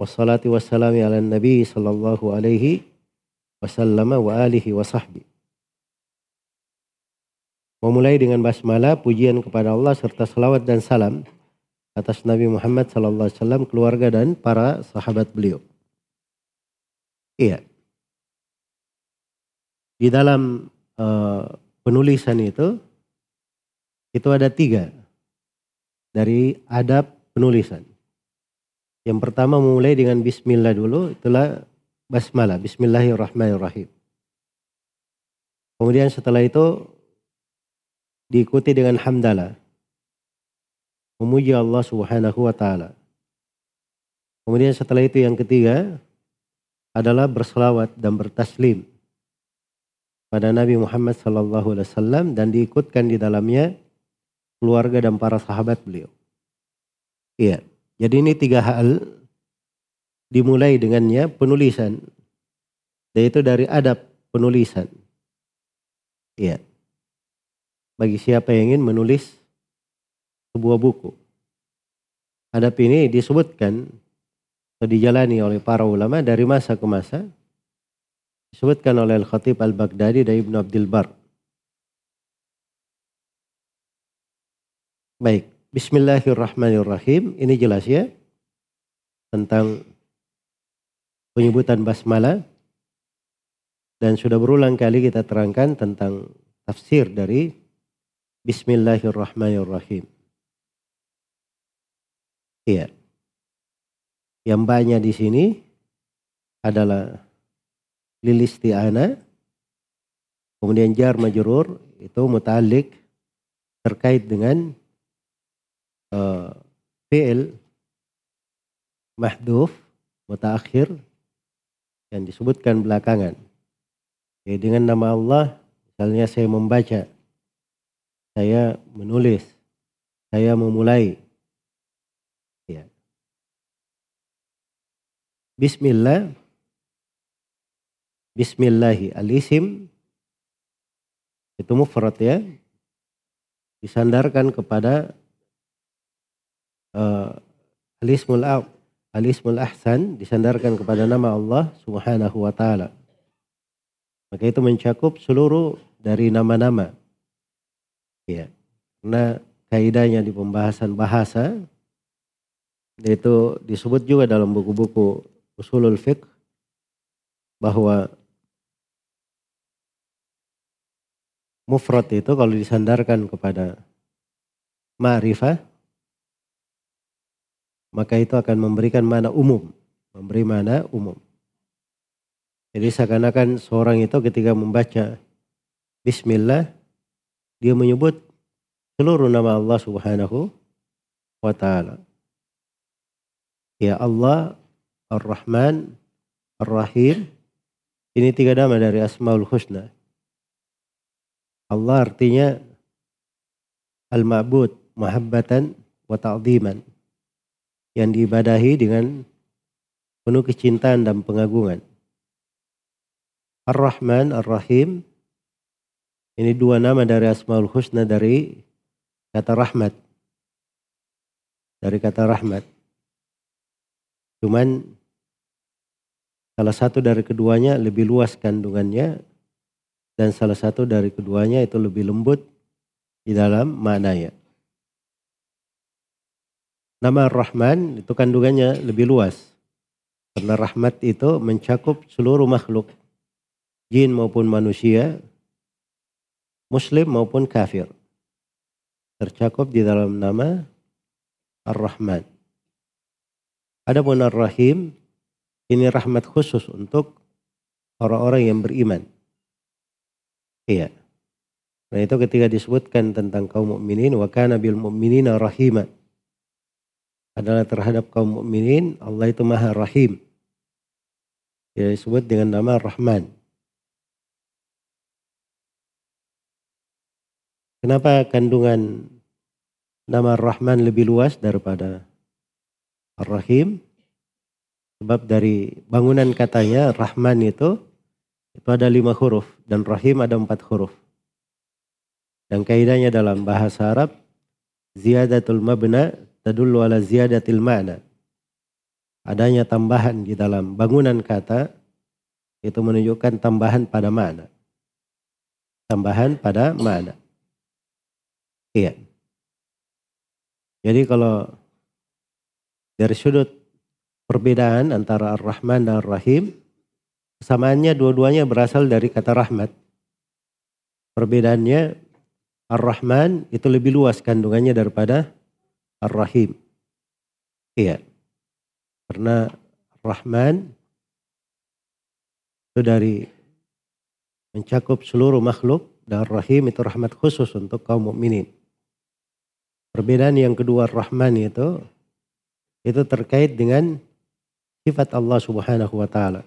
A: wassalati wassalami ala nabi sallallahu alaihi wasallam wa alihi wa Memulai dengan basmalah, pujian kepada Allah serta salawat dan salam atas Nabi Muhammad sallallahu alaihi wasallam, keluarga dan para sahabat beliau. Iya. Di dalam uh, penulisan itu itu ada tiga dari adab penulisan. Yang pertama memulai dengan Bismillah dulu, itulah basmalah, Bismillahirrahmanirrahim. Kemudian setelah itu diikuti dengan hamdalah. Memuji Allah Subhanahu wa taala. Kemudian setelah itu yang ketiga adalah berselawat dan bertaslim pada Nabi Muhammad sallallahu alaihi wasallam dan diikutkan di dalamnya keluarga dan para sahabat beliau. Iya. Jadi ini tiga hal dimulai dengannya penulisan yaitu dari adab penulisan. Iya bagi siapa yang ingin menulis sebuah buku. Adab ini disebutkan atau dijalani oleh para ulama dari masa ke masa. Disebutkan oleh Al-Khatib Al-Baghdadi dan Ibn Abdul Bar. Baik, Bismillahirrahmanirrahim. Ini jelas ya tentang penyebutan basmalah dan sudah berulang kali kita terangkan tentang tafsir dari Bismillahirrahmanirrahim. Iya. Yang banyak di sini adalah lilistiana, kemudian jar majrur itu mutalik terkait dengan uh, fi'il mahduf mutaakhir yang disebutkan belakangan. Jadi dengan nama Allah, misalnya saya membaca saya menulis, saya memulai. Ya. Bismillah, Bismillahi al-isim itu mufrad ya disandarkan kepada uh, al-ismul al-ismul ahsan disandarkan kepada nama Allah Subhanahu wa taala. Maka itu mencakup seluruh dari nama-nama Ya. Karena kaidahnya di pembahasan bahasa itu disebut juga dalam buku-buku usulul fiqh bahwa mufrad itu kalau disandarkan kepada ma'rifah maka itu akan memberikan mana umum, memberi mana umum. Jadi seakan-akan seorang itu ketika membaca bismillah dia menyebut seluruh nama Allah Subhanahu wa taala. Ya Allah, Ar-Rahman, Ar-Rahim. Ini tiga nama dari Asmaul Husna. Allah artinya Al-Ma'bud, mahabbatan wa ta'ziman. Yang diibadahi dengan penuh kecintaan dan pengagungan. Ar-Rahman, Ar-Rahim ini dua nama dari Asmaul Husna dari kata rahmat. Dari kata rahmat. Cuman salah satu dari keduanya lebih luas kandungannya dan salah satu dari keduanya itu lebih lembut di dalam maknanya. Nama Rahman itu kandungannya lebih luas. Karena rahmat itu mencakup seluruh makhluk. Jin maupun manusia muslim maupun kafir. Tercakup di dalam nama Ar-Rahman. Adapun Ar-Rahim ini rahmat khusus untuk orang-orang yang beriman. Iya. Nah itu ketika disebutkan tentang kaum mukminin wa kana bil mu'minina rahima. Adalah terhadap kaum mukminin Allah itu Maha Rahim. Dia disebut dengan nama Rahman. Kenapa kandungan nama Ar-Rahman lebih luas daripada Ar-Rahim? Sebab dari bangunan katanya Rahman itu itu ada lima huruf dan Rahim ada empat huruf. Dan kaidahnya dalam bahasa Arab ziyadatul mabna tadullu ala ziyadatil ma'na. Adanya tambahan di dalam bangunan kata itu menunjukkan tambahan pada makna. Tambahan pada makna. Iya. Jadi kalau dari sudut perbedaan antara Ar-Rahman dan Ar-Rahim, kesamaannya dua-duanya berasal dari kata rahmat. Perbedaannya Ar-Rahman itu lebih luas kandungannya daripada Ar-Rahim. Iya. Karena Rahman itu dari mencakup seluruh makhluk dan Rahim itu rahmat khusus untuk kaum mukminin. Perbedaan yang kedua Rahman itu itu terkait dengan sifat Allah Subhanahu wa taala.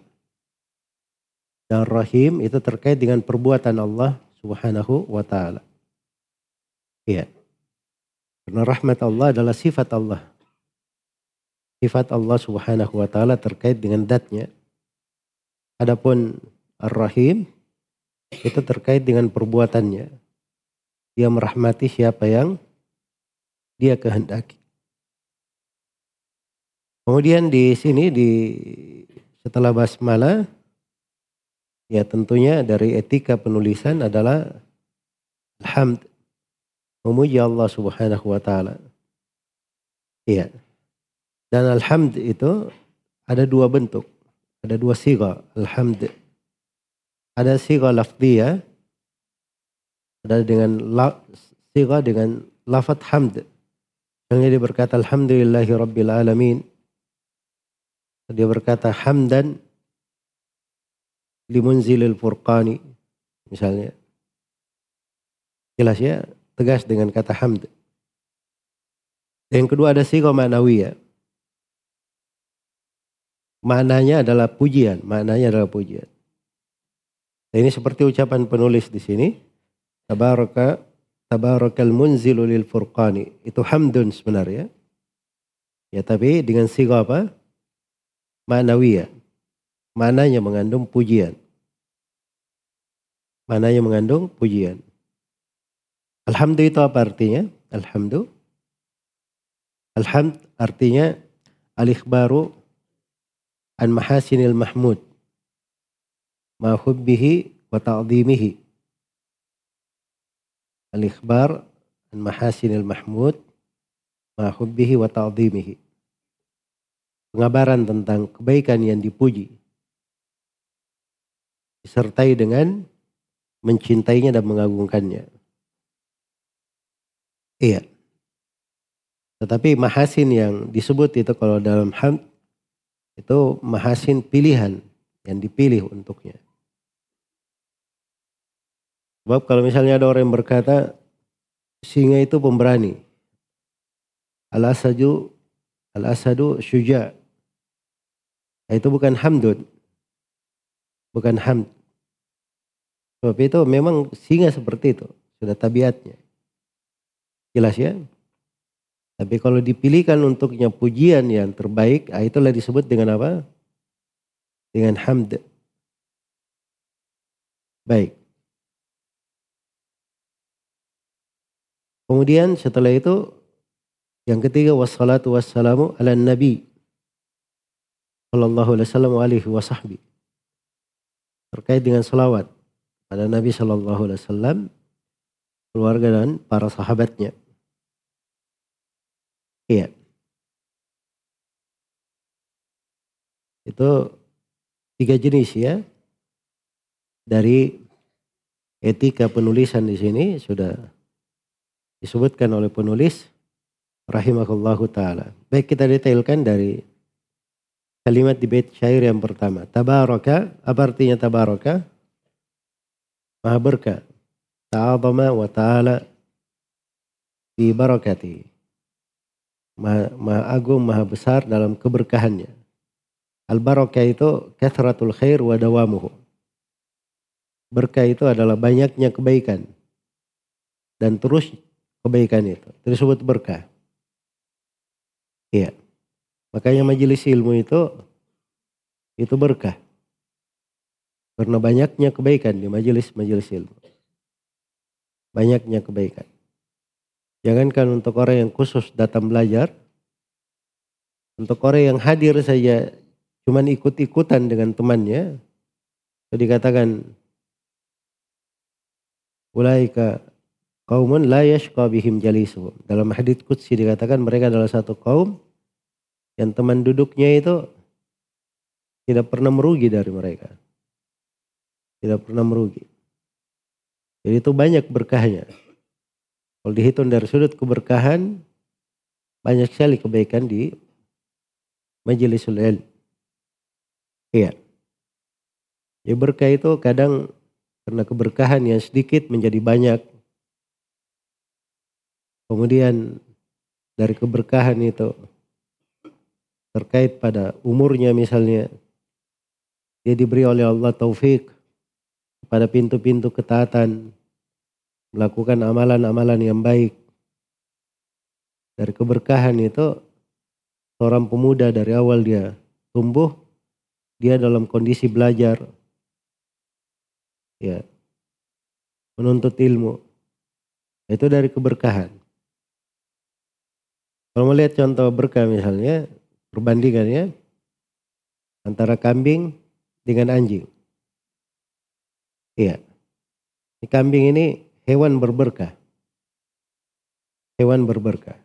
A: Dan Rahim itu terkait dengan perbuatan Allah Subhanahu wa taala. Iya. Karena rahmat Allah adalah sifat Allah. Sifat Allah Subhanahu wa taala terkait dengan datnya. Adapun Ar-Rahim itu terkait dengan perbuatannya. Dia merahmati siapa yang dia kehendaki. Kemudian di sini di setelah basmalah ya tentunya dari etika penulisan adalah alhamd memuji Allah Subhanahu wa taala. Iya. Dan alhamd itu ada dua bentuk. Ada dua siga alhamd. Ada siga lafdiyah ada dengan la, siga dengan lafat hamd Misalnya dia berkata Alhamdulillahi Rabbil Alamin. Dia berkata hamdan limunzilil furqani. Misalnya. Jelas ya, tegas dengan kata hamd. Yang kedua ada sigo ma'nawiyah. Maknanya adalah pujian, maknanya adalah pujian. Ini seperti ucapan penulis di sini. Tabaraka tabarakal munzilu lil furqani. Itu hamdun sebenarnya. Ya tapi dengan siga apa? Ma'nawiyah. Mananya mengandung pujian. Mananya mengandung pujian. Alhamdulillah itu apa artinya? Alhamdulillah. Alhamd artinya al-ikhbaru an mahasinil mahmud. Ma hubbihi wa ta'zimihi al-ikhbar an mahasinil mahmud ma hubbihi wa ta'dhimihi. Pengabaran tentang kebaikan yang dipuji disertai dengan mencintainya dan mengagungkannya. Iya. Tetapi mahasin yang disebut itu kalau dalam hamd itu mahasin pilihan yang dipilih untuknya. Sebab kalau misalnya ada orang yang berkata singa itu pemberani. Al-asadu al-asadu syuja. Itu bukan hamdun. Bukan hamd. Sebab itu memang singa seperti itu. Sudah tabiatnya. Jelas ya? Tapi kalau dipilihkan untuknya pujian yang terbaik, ah, itulah disebut dengan apa? Dengan hamd. Baik. Kemudian setelah itu yang ketiga wassalatu wassalamu ala nabi sallallahu alaihi wasallam. Terkait dengan salawat pada Nabi sallallahu alaihi wasallam keluarga dan para sahabatnya. Iya. Itu tiga jenis ya. Dari etika penulisan di sini sudah disebutkan oleh penulis rahimahullahu taala. Baik kita detailkan dari kalimat di bait syair yang pertama. Tabaraka, apa artinya tabaraka? Maha berkah. Ta'adama wa ta'ala di barakati. Maha, maha agung, maha besar dalam keberkahannya. Al-barakah itu kathratul khair wa dawamuhu. Berkah itu adalah banyaknya kebaikan dan terus kebaikan itu. Disebut berkah. Iya. Makanya majelis ilmu itu itu berkah. Karena banyaknya kebaikan di majelis-majelis ilmu. Banyaknya kebaikan. Jangankan untuk orang yang khusus datang belajar, untuk orang yang hadir saja cuman ikut-ikutan dengan temannya, itu dikatakan ulaika kaumun la yashqa bihim jalisuhum. Dalam hadits qudsi dikatakan mereka adalah satu kaum yang teman duduknya itu tidak pernah merugi dari mereka. Tidak pernah merugi. Jadi itu banyak berkahnya. Kalau dihitung dari sudut keberkahan, banyak sekali kebaikan di majelisul ilm. Iya. Ya berkah itu kadang karena keberkahan yang sedikit menjadi banyak. Kemudian dari keberkahan itu terkait pada umurnya misalnya dia diberi oleh Allah taufik pada pintu-pintu ketaatan melakukan amalan-amalan yang baik. Dari keberkahan itu seorang pemuda dari awal dia tumbuh dia dalam kondisi belajar. Ya menuntut ilmu. Itu dari keberkahan. Kalau melihat contoh berkah misalnya perbandingannya antara kambing dengan anjing. Iya. Ini kambing ini hewan berberkah. Hewan berberkah.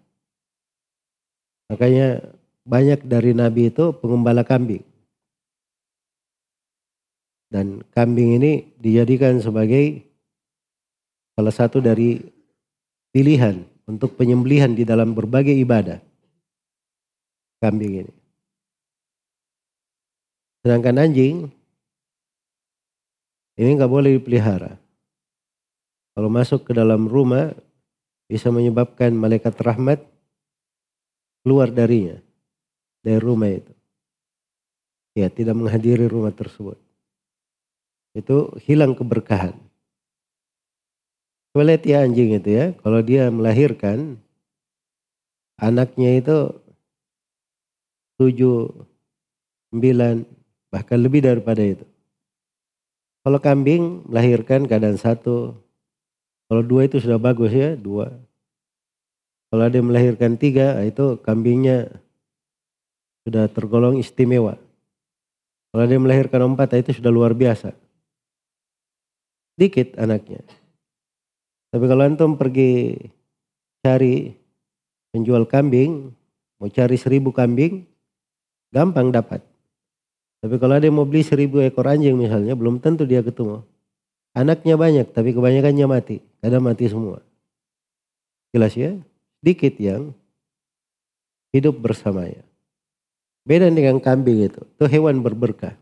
A: Makanya banyak dari nabi itu pengembala kambing. Dan kambing ini dijadikan sebagai salah satu dari pilihan untuk penyembelihan di dalam berbagai ibadah. Kambing ini. Sedangkan anjing ini nggak boleh dipelihara. Kalau masuk ke dalam rumah bisa menyebabkan malaikat rahmat keluar darinya dari rumah itu. Ya, tidak menghadiri rumah tersebut itu hilang keberkahan. Coba ya anjing itu ya, kalau dia melahirkan anaknya itu tujuh, sembilan, bahkan lebih daripada itu. Kalau kambing melahirkan keadaan satu, kalau dua itu sudah bagus ya, dua. Kalau ada yang melahirkan tiga, itu kambingnya sudah tergolong istimewa. Kalau ada yang melahirkan empat, itu sudah luar biasa. Dikit anaknya. Tapi kalau antum pergi cari penjual kambing, mau cari seribu kambing, gampang dapat. Tapi kalau ada yang mau beli seribu ekor anjing misalnya, belum tentu dia ketemu. Anaknya banyak, tapi kebanyakannya mati. Kadang mati semua. Jelas ya? Dikit yang hidup bersamanya. Beda dengan kambing itu. Itu hewan berberkah.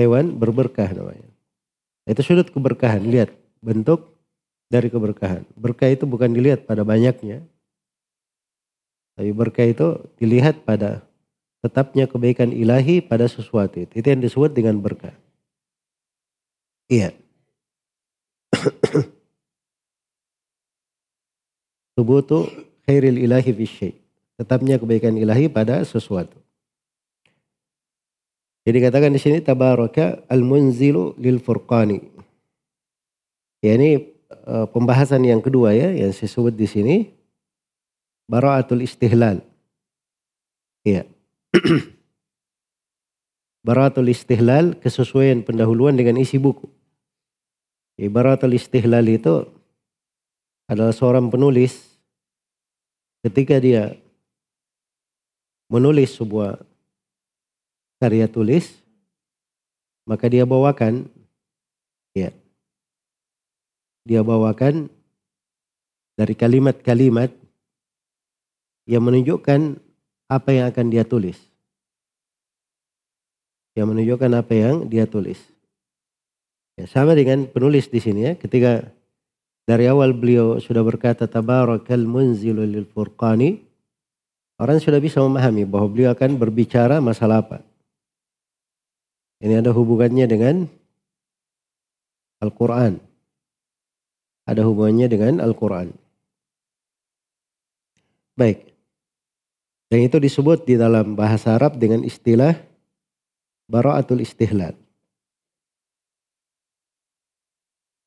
A: Hewan berberkah namanya. Itu sudut keberkahan. Lihat bentuk dari keberkahan. Berkah itu bukan dilihat pada banyaknya. Tapi berkah itu dilihat pada tetapnya kebaikan ilahi pada sesuatu itu. Itu yang disebut dengan berkah. Iya. Tubutu khairil ilahi fi Tetapnya kebaikan ilahi pada sesuatu. Jadi katakan di sini tabaraka al-munzilu lil furqani. Ya ini uh, pembahasan yang kedua ya yang saya sebut di sini baraatul istihlal. Ya. baraatul istihlal kesesuaian pendahuluan dengan isi buku. Baraatul istihlal itu adalah seorang penulis ketika dia menulis sebuah karya tulis, maka dia bawakan, ya, dia bawakan dari kalimat-kalimat yang menunjukkan apa yang akan dia tulis. Yang menunjukkan apa yang dia tulis. Ya, sama dengan penulis di sini ya, ketika dari awal beliau sudah berkata tabarakal munzilul lil furqani, orang sudah bisa memahami bahwa beliau akan berbicara masalah apa. Ini ada hubungannya dengan Al-Quran. ada hubungannya dengan Al-Quran. Baik. Dan itu disebut di dalam bahasa Arab dengan istilah bara'atul istihlal.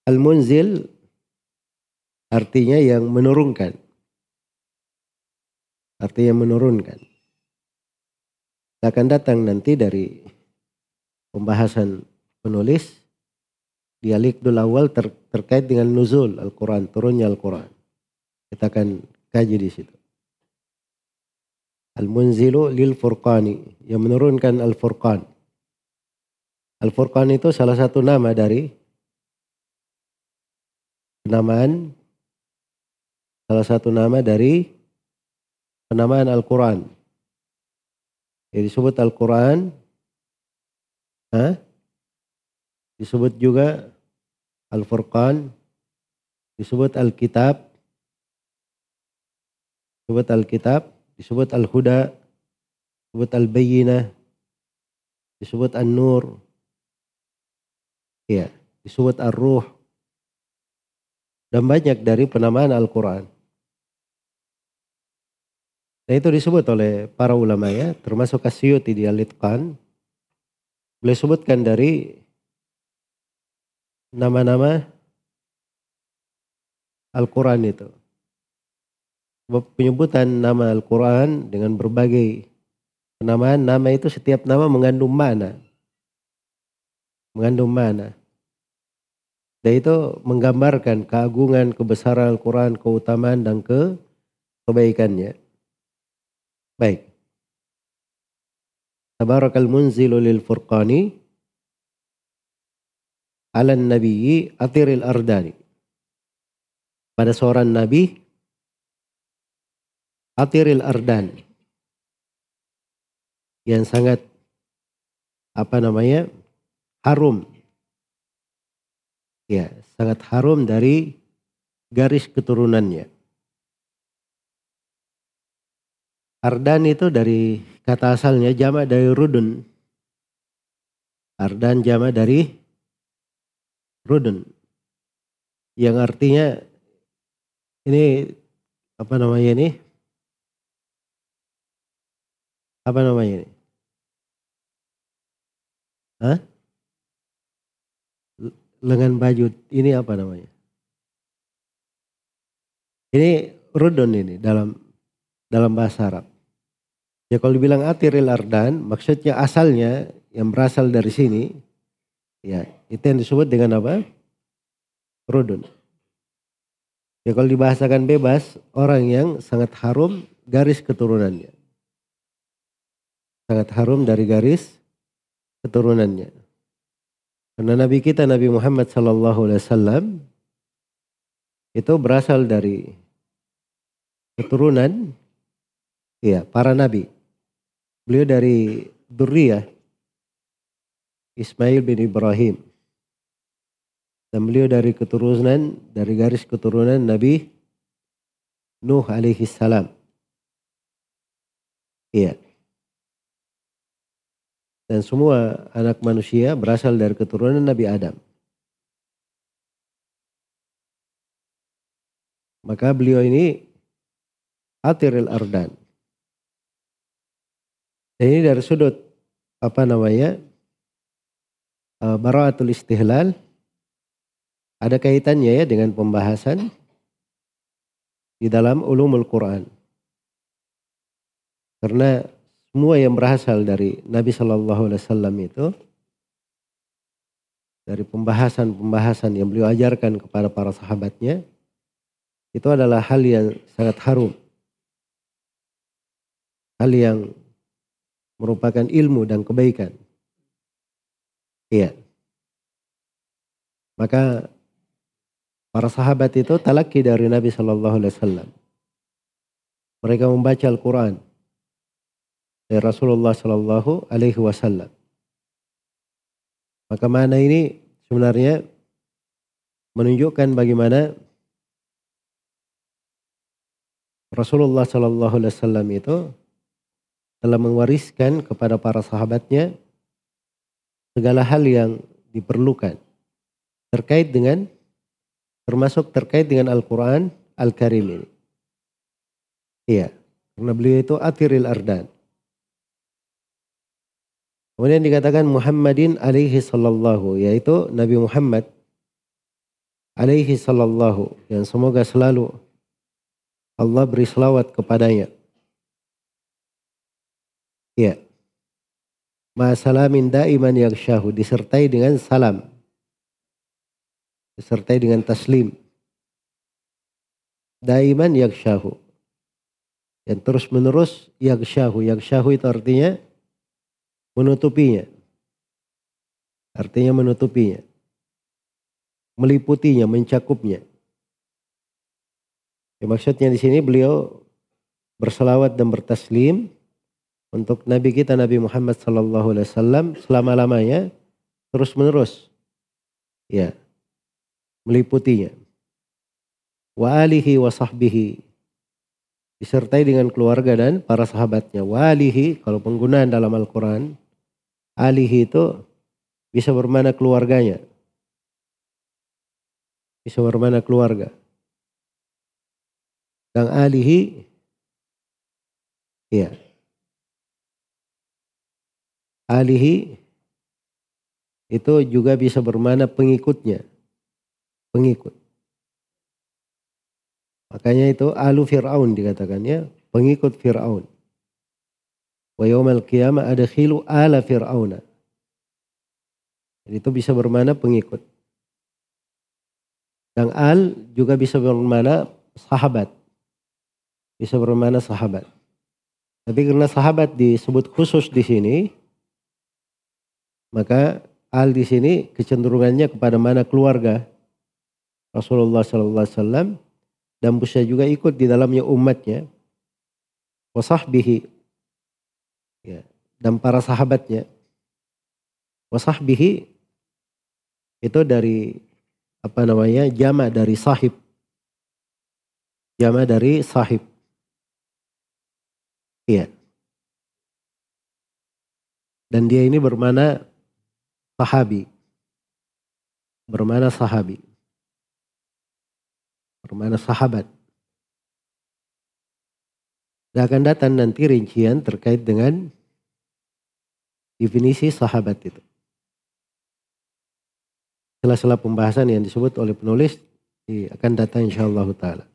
A: Al-munzil artinya yang menurunkan. Artinya menurunkan. Akan datang nanti dari pembahasan penulis dialik dulu awal ter, terkait dengan nuzul Al-Quran, turunnya Al-Quran. Kita akan kaji di situ. Al-Munzilu lil Furqani yang menurunkan Al-Furqan. Al-Furqan itu salah satu nama dari penamaan salah satu nama dari penamaan Al-Quran. Jadi disebut Al-Quran, disebut juga Al-Furqan, disebut Al-Kitab, disebut Al-Kitab, disebut Al-Huda, disebut Al-Bayyinah, disebut An-Nur, ya, disebut Ar-Ruh, dan banyak dari penamaan Al-Quran. Dan itu disebut oleh para ulama ya, termasuk Asyuti di Al-Itqan. Boleh sebutkan dari nama-nama Al-Quran itu penyebutan nama Al-Quran dengan berbagai penamaan. Nama itu setiap nama mengandung mana? Mengandung mana? Dan itu menggambarkan keagungan kebesaran Al-Quran keutamaan dan ke kebaikannya. Baik. Tabarakal munzilu lil furqani ala nabiyyi atiril ardani. Pada seorang nabi Atiril Ardan yang sangat apa namanya harum. Ya sangat harum dari garis keturunannya. Ardan itu dari kata asalnya jama dari rudun. Ardan jama dari rudun. Yang artinya ini apa namanya ini Apa namanya ini? Hah? Lengan baju ini apa namanya? Ini rudon ini dalam dalam bahasa Arab. Ya kalau dibilang atiril ardan, maksudnya asalnya yang berasal dari sini, ya itu yang disebut dengan apa? Rudun. Ya kalau dibahasakan bebas, orang yang sangat harum garis keturunannya sangat harum dari garis keturunannya. Karena Nabi kita Nabi Muhammad Sallallahu Alaihi Wasallam itu berasal dari keturunan ya para nabi. Beliau dari Durriyah Ismail bin Ibrahim. Dan beliau dari keturunan dari garis keturunan Nabi Nuh alaihi salam. Iya. Dan semua anak manusia berasal dari keturunan Nabi Adam. Maka beliau ini Atiril Ardan. Dan ini dari sudut apa namanya uh, Baraatul Istihlal ada kaitannya ya dengan pembahasan di dalam ulumul Quran. Karena semua yang berasal dari Nabi Shallallahu Alaihi Wasallam itu dari pembahasan-pembahasan yang beliau ajarkan kepada para sahabatnya itu adalah hal yang sangat harum. Hal yang merupakan ilmu dan kebaikan. Iya. Maka para sahabat itu talaki dari Nabi Shallallahu Alaihi Wasallam. Mereka membaca Al-Quran dari Rasulullah Shallallahu Alaihi Wasallam. Maka mana ini sebenarnya menunjukkan bagaimana Rasulullah Shallallahu Alaihi Wasallam itu telah mewariskan kepada para sahabatnya segala hal yang diperlukan terkait dengan termasuk terkait dengan Al-Quran Al-Karim ini. Iya, karena beliau itu atiril ardan. Kemudian dikatakan Muhammadin alaihi sallallahu, yaitu Nabi Muhammad alaihi sallallahu, yang semoga selalu Allah beri selawat kepadanya. Iya. Ma salamin daiman yakshahu, disertai dengan salam. Disertai dengan taslim. Daiman yakshahu. Yang terus menerus yakshahu. Yakshahu itu artinya menutupinya. Artinya menutupinya. Meliputinya, mencakupnya. Ya, maksudnya di sini beliau berselawat dan bertaslim untuk Nabi kita Nabi Muhammad sallallahu alaihi wasallam selama-lamanya terus menerus ya meliputinya wa alihi wa sahbihi disertai dengan keluarga dan para sahabatnya wa alihi kalau penggunaan dalam Al-Qur'an alihi itu bisa bermana keluarganya. Bisa bermana keluarga. Dan alihi, ya. Alihi itu juga bisa bermana pengikutnya. Pengikut. Makanya itu alu Fir'aun dikatakannya, pengikut Fir'aun. Wa yawmal qiyamah adkhilu ala fir'auna. Jadi itu bisa bermana pengikut. Dan al juga bisa bermana sahabat. Bisa bermana sahabat. Tapi karena sahabat disebut khusus di sini, maka al di sini kecenderungannya kepada mana keluarga Rasulullah Sallallahu Alaihi Wasallam dan bisa juga ikut di dalamnya umatnya. Wasahbihi ya, dan para sahabatnya. Wasahbihi itu dari apa namanya jama dari sahib. Jama dari sahib. Iya. Dan dia ini bermana sahabi. Bermana sahabi. Bermana sahabat. Dan akan datang nanti rincian terkait dengan definisi sahabat itu. Sela-sela pembahasan yang disebut oleh penulis akan datang insyaallah taala.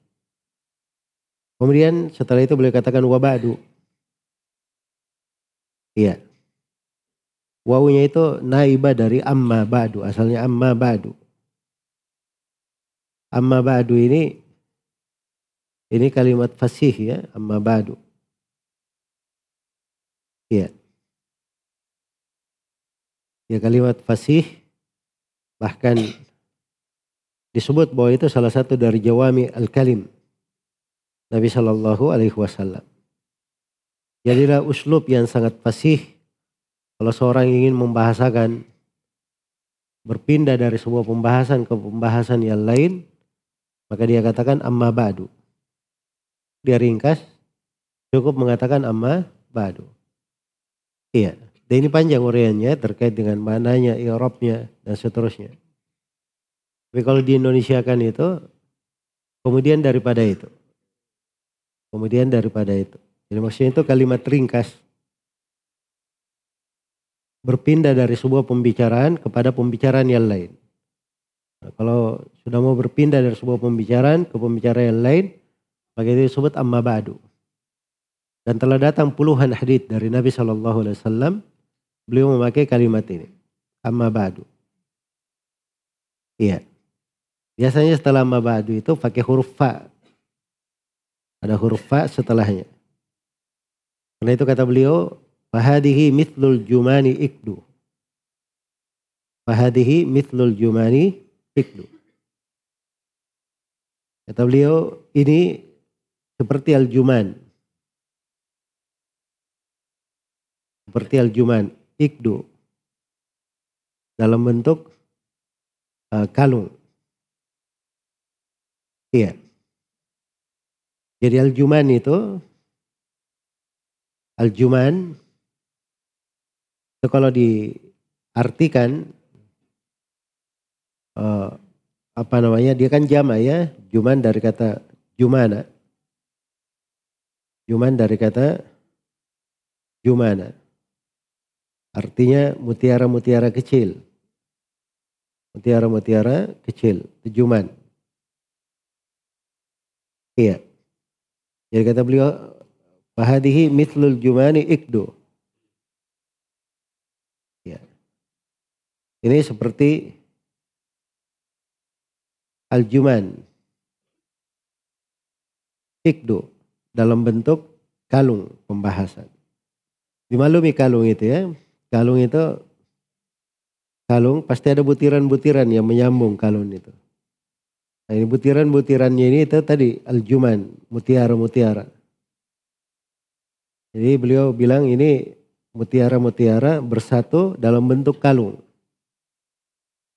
A: Kemudian setelah itu boleh katakan wabadu. Iya. Wawunya itu naibah dari amma ba'du. Asalnya amma ba'du. Amma ba'du ini ini kalimat fasih ya, amma ba'du. Iya. Ya kalimat fasih bahkan disebut bahwa itu salah satu dari jawami al-kalim Nabi Shallallahu Alaihi Wasallam. Jadilah uslub yang sangat fasih kalau seorang ingin membahasakan berpindah dari sebuah pembahasan ke pembahasan yang lain, maka dia katakan amma ba'du. Dia ringkas, cukup mengatakan amma ba'du. Iya. Dan ini panjang uriannya terkait dengan mananya, i'rabnya dan seterusnya. Tapi kalau di Indonesia kan itu kemudian daripada itu. Kemudian daripada itu. Jadi maksudnya itu kalimat ringkas. Berpindah dari sebuah pembicaraan kepada pembicaraan yang lain. Nah, kalau sudah mau berpindah dari sebuah pembicaraan ke pembicaraan yang lain, itu disebut amma ba'du. Dan telah datang puluhan hadith dari Nabi Shallallahu Alaihi Wasallam beliau memakai kalimat ini. Amma ba'du. Iya. Biasanya setelah amma ba'du itu pakai huruf fa. Ada huruf fa setelahnya. Karena itu kata beliau, fahadihi mithlul jumani ikdu. Fahadihi mithlul jumani ikdu. Kata beliau, ini seperti al-juman. Seperti al-juman ikdu dalam bentuk uh, kalung. Iya. Jadi aljuman itu aljuman itu kalau diartikan uh, apa namanya? Dia kan jama ya. Juman dari kata jumana. Juman dari kata jumana. Artinya mutiara-mutiara kecil. Mutiara-mutiara kecil. Juman. Iya. Jadi kata beliau, Fahadihi mithlul jumani ikdu. Ya. Ini seperti al-juman. Ikdu. Dalam bentuk kalung pembahasan. Dimaklumi kalung itu ya. Kalung itu kalung pasti ada butiran-butiran yang menyambung kalung itu. Nah ini butiran-butirannya ini itu tadi aljuman, mutiara-mutiara. Jadi beliau bilang ini mutiara-mutiara bersatu dalam bentuk kalung.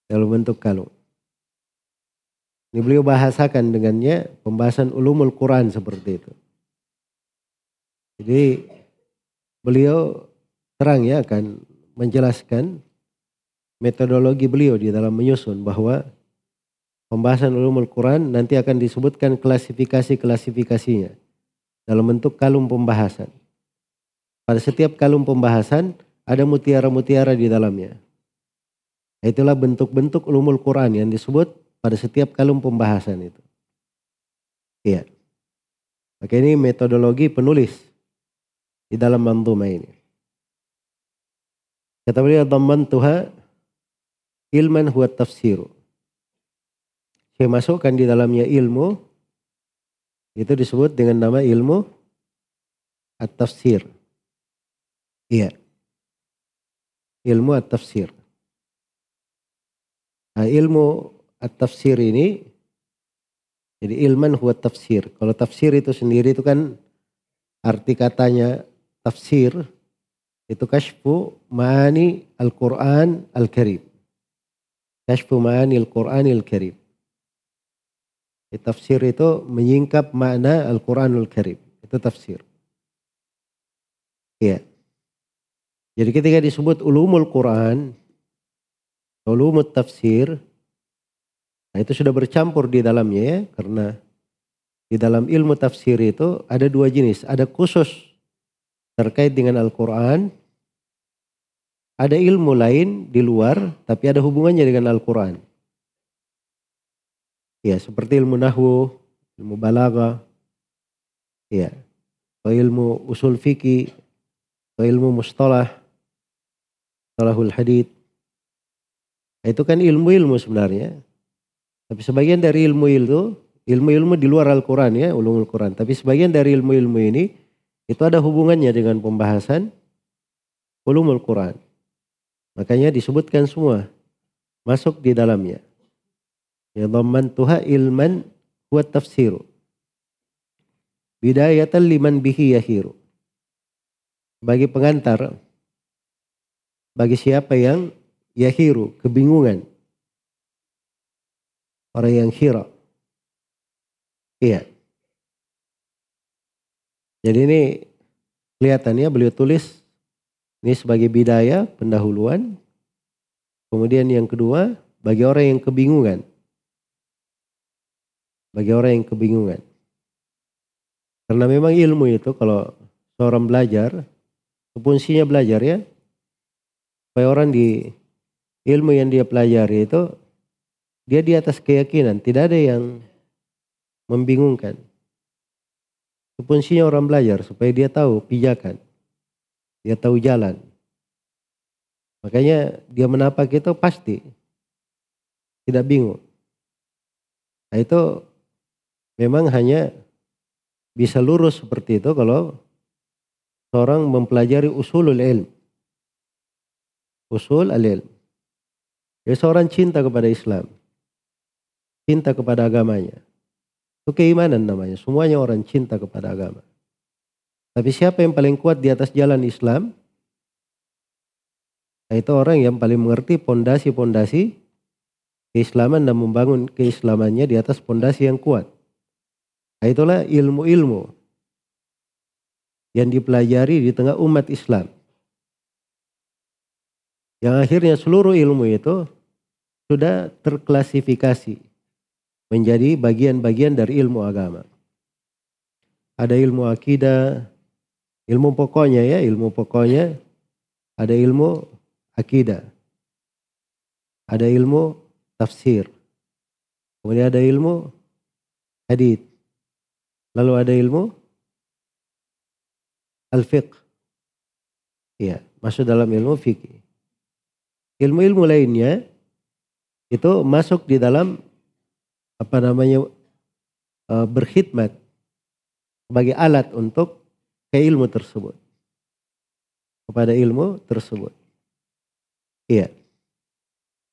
A: Dalam bentuk kalung. Ini beliau bahasakan dengannya pembahasan ulumul Quran seperti itu. Jadi beliau terang ya akan menjelaskan metodologi beliau di dalam menyusun bahwa pembahasan ulumul Quran nanti akan disebutkan klasifikasi-klasifikasinya dalam bentuk kalung pembahasan. Pada setiap kalung pembahasan ada mutiara-mutiara di dalamnya. Itulah bentuk-bentuk ulumul Quran yang disebut pada setiap kalung pembahasan itu. Iya. Maka ini metodologi penulis di dalam manzumah ini. Kata beliau, Tuha ilman huwa tafsiru saya masukkan di dalamnya ilmu itu disebut dengan nama ilmu at-tafsir. Iya. Ilmu at-tafsir. Nah, ilmu at-tafsir ini jadi ilman huwa tafsir. Kalau tafsir itu sendiri itu kan arti katanya tafsir itu kashfu ma'ani al-Quran al-Karim. Kashfu ma'ani al-Quran al-Karim. Tafsir itu menyingkap makna Al-Quranul Karim. Itu tafsir. Iya. Jadi ketika disebut ulumul Quran, ulumul tafsir, nah itu sudah bercampur di dalamnya ya, karena di dalam ilmu tafsir itu ada dua jenis. Ada khusus terkait dengan Al-Quran, ada ilmu lain di luar, tapi ada hubungannya dengan Al-Quran. Ya, seperti ilmu nahwu, ilmu balaga, ya, atau ilmu usul fikih, atau ilmu mustalah, mustalahul hadith. Nah, itu kan ilmu-ilmu sebenarnya. Tapi sebagian dari ilmu itu, ilmu-ilmu di luar Al-Quran ya, ulumul Quran. Tapi sebagian dari ilmu-ilmu ini, itu ada hubungannya dengan pembahasan ulumul Quran. Makanya disebutkan semua masuk di dalamnya. Ya tuha ilman huwa tafsiru. Bidayatan liman bihi yahiru. Bagi pengantar, bagi siapa yang yahiru, kebingungan. Orang yang hira. Iya. Jadi ini kelihatannya beliau tulis ini sebagai bidaya, pendahuluan. Kemudian yang kedua, bagi orang yang kebingungan bagi orang yang kebingungan. Karena memang ilmu itu kalau seorang belajar, fungsinya belajar ya, supaya orang di ilmu yang dia pelajari itu dia di atas keyakinan, tidak ada yang membingungkan. Fungsinya orang belajar supaya dia tahu pijakan, dia tahu jalan. Makanya dia menapak itu pasti tidak bingung. Nah itu memang hanya bisa lurus seperti itu kalau seorang mempelajari usulul ilm. Usul al-ilm. Ya seorang cinta kepada Islam. Cinta kepada agamanya. Itu keimanan namanya. Semuanya orang cinta kepada agama. Tapi siapa yang paling kuat di atas jalan Islam? Nah, itu orang yang paling mengerti pondasi-pondasi keislaman dan membangun keislamannya di atas pondasi yang kuat. Nah, itulah ilmu-ilmu yang dipelajari di tengah umat Islam. Yang akhirnya seluruh ilmu itu sudah terklasifikasi menjadi bagian-bagian dari ilmu agama. Ada ilmu akidah, ilmu pokoknya ya, ilmu pokoknya. Ada ilmu akidah. Ada ilmu tafsir. Kemudian ada ilmu hadith. Lalu ada ilmu al-fiqh. Iya, masuk dalam ilmu fikih. Ilmu-ilmu lainnya itu masuk di dalam apa namanya uh, berkhidmat sebagai alat untuk ke ilmu tersebut kepada ilmu tersebut. Iya.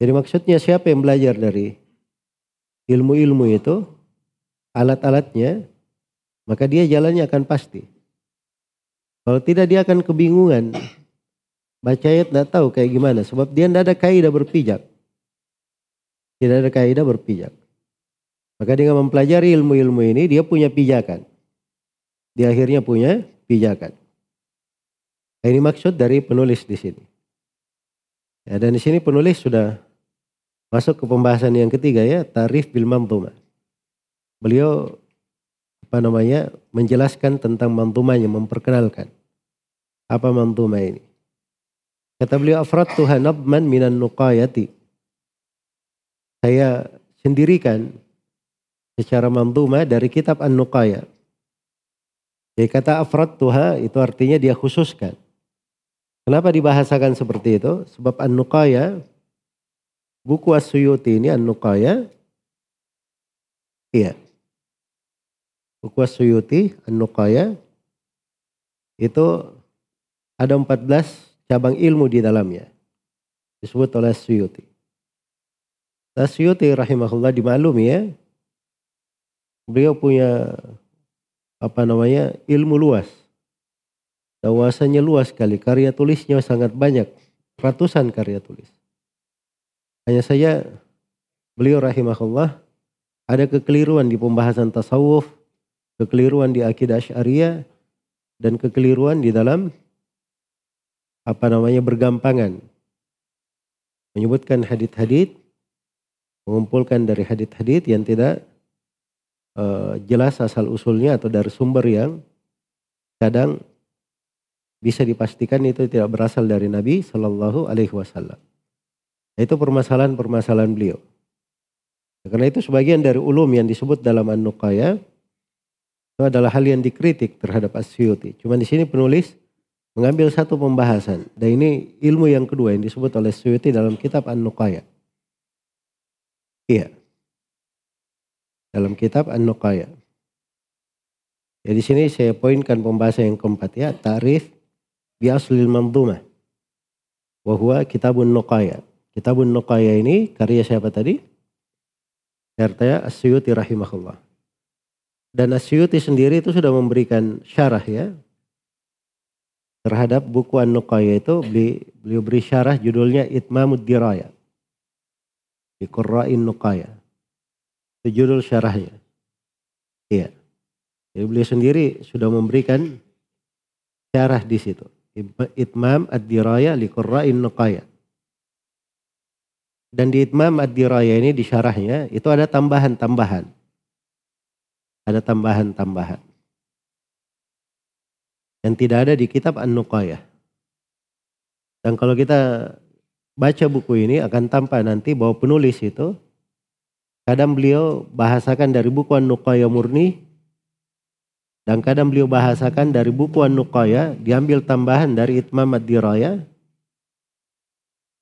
A: Jadi maksudnya siapa yang belajar dari ilmu-ilmu itu alat-alatnya maka dia jalannya akan pasti. Kalau tidak dia akan kebingungan. Baca ayat tidak tahu kayak gimana sebab dia tidak ada kaidah berpijak. Tidak ada kaidah berpijak. Maka dengan mempelajari ilmu-ilmu ini dia punya pijakan. Dia akhirnya punya pijakan. Nah, ini maksud dari penulis di sini. Ya, dan di sini penulis sudah masuk ke pembahasan yang ketiga ya, tarif bil manzumah. Beliau apa namanya menjelaskan tentang manzumahnya, memperkenalkan apa manzumah ini. Kata beliau afrad Tuhan nabman minan nuqayati. Saya sendirikan secara manduma dari kitab An-Nuqaya. Jadi kata afrad tuha itu artinya dia khususkan. Kenapa dibahasakan seperti itu? Sebab An-Nuqaya, buku As-Suyuti ini An-Nuqaya, iya. Buku As-Suyuti, An-Nuqaya, itu ada 14 cabang ilmu di dalamnya. Disebut oleh As-Suyuti. As-Suyuti rahimahullah dimaklumi ya, beliau punya apa namanya ilmu luas. Wawasannya luas sekali, karya tulisnya sangat banyak, ratusan karya tulis. Hanya saja beliau rahimahullah ada kekeliruan di pembahasan tasawuf, kekeliruan di akidah syariah, dan kekeliruan di dalam apa namanya bergampangan. Menyebutkan hadit-hadit, mengumpulkan dari hadit-hadit yang tidak uh, jelas asal usulnya atau dari sumber yang kadang bisa dipastikan itu tidak berasal dari Nabi Shallallahu Alaihi Wasallam. Itu permasalahan-permasalahan beliau. Karena itu sebagian dari ulum yang disebut dalam An-Nuqaya itu adalah hal yang dikritik terhadap Asyuti. Cuma di sini penulis mengambil satu pembahasan. Dan ini ilmu yang kedua yang disebut oleh Asyuti dalam kitab An-Nuqaya. Iya dalam kitab An-Nuqaya. Ya di sini saya poinkan pembahasan yang keempat ya, tarif bi aslil manzumah. Wa kitabun Nuqaya. Kitabun Nuqaya ini karya siapa tadi? Artinya Asyuti rahimahullah. Dan Asyuti sendiri itu sudah memberikan syarah ya terhadap buku An-Nuqaya itu beliau beri syarah judulnya Itmamud Diraya. Di Qurra'in. Itu judul syarahnya. Iya. Jadi beliau sendiri sudah memberikan syarah di situ. Itmam ad-diraya li qurra'in nuqaya. Dan di Itmam ad-diraya ini di syarahnya itu ada tambahan-tambahan. Ada tambahan-tambahan. Yang tidak ada di kitab An-Nuqayah. Dan kalau kita baca buku ini akan tampak nanti bahwa penulis itu Kadang beliau bahasakan dari buku An-Nuqaya murni dan kadang beliau bahasakan dari buku An-Nuqaya diambil tambahan dari Itmam Ad-Diraya.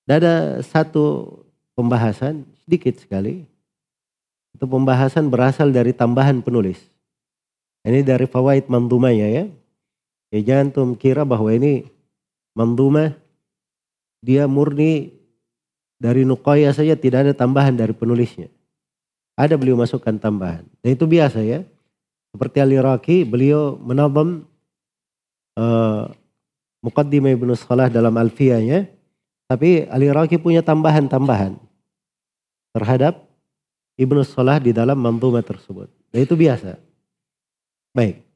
A: ada satu pembahasan sedikit sekali. Itu pembahasan berasal dari tambahan penulis. Ini dari fawaid mandumanya ya. Ya jangan tuh kira bahwa ini mandumah dia murni dari Nuqaya saja tidak ada tambahan dari penulisnya. Ada beliau masukkan tambahan. Dan itu biasa ya. Seperti Ali Raki, beliau menabam uh, Muqaddimah Ibnu Salah dalam Alfiyahnya. Tapi Ali Raki punya tambahan-tambahan terhadap Ibnu Salah di dalam manzumah tersebut. Dan itu biasa. Baik.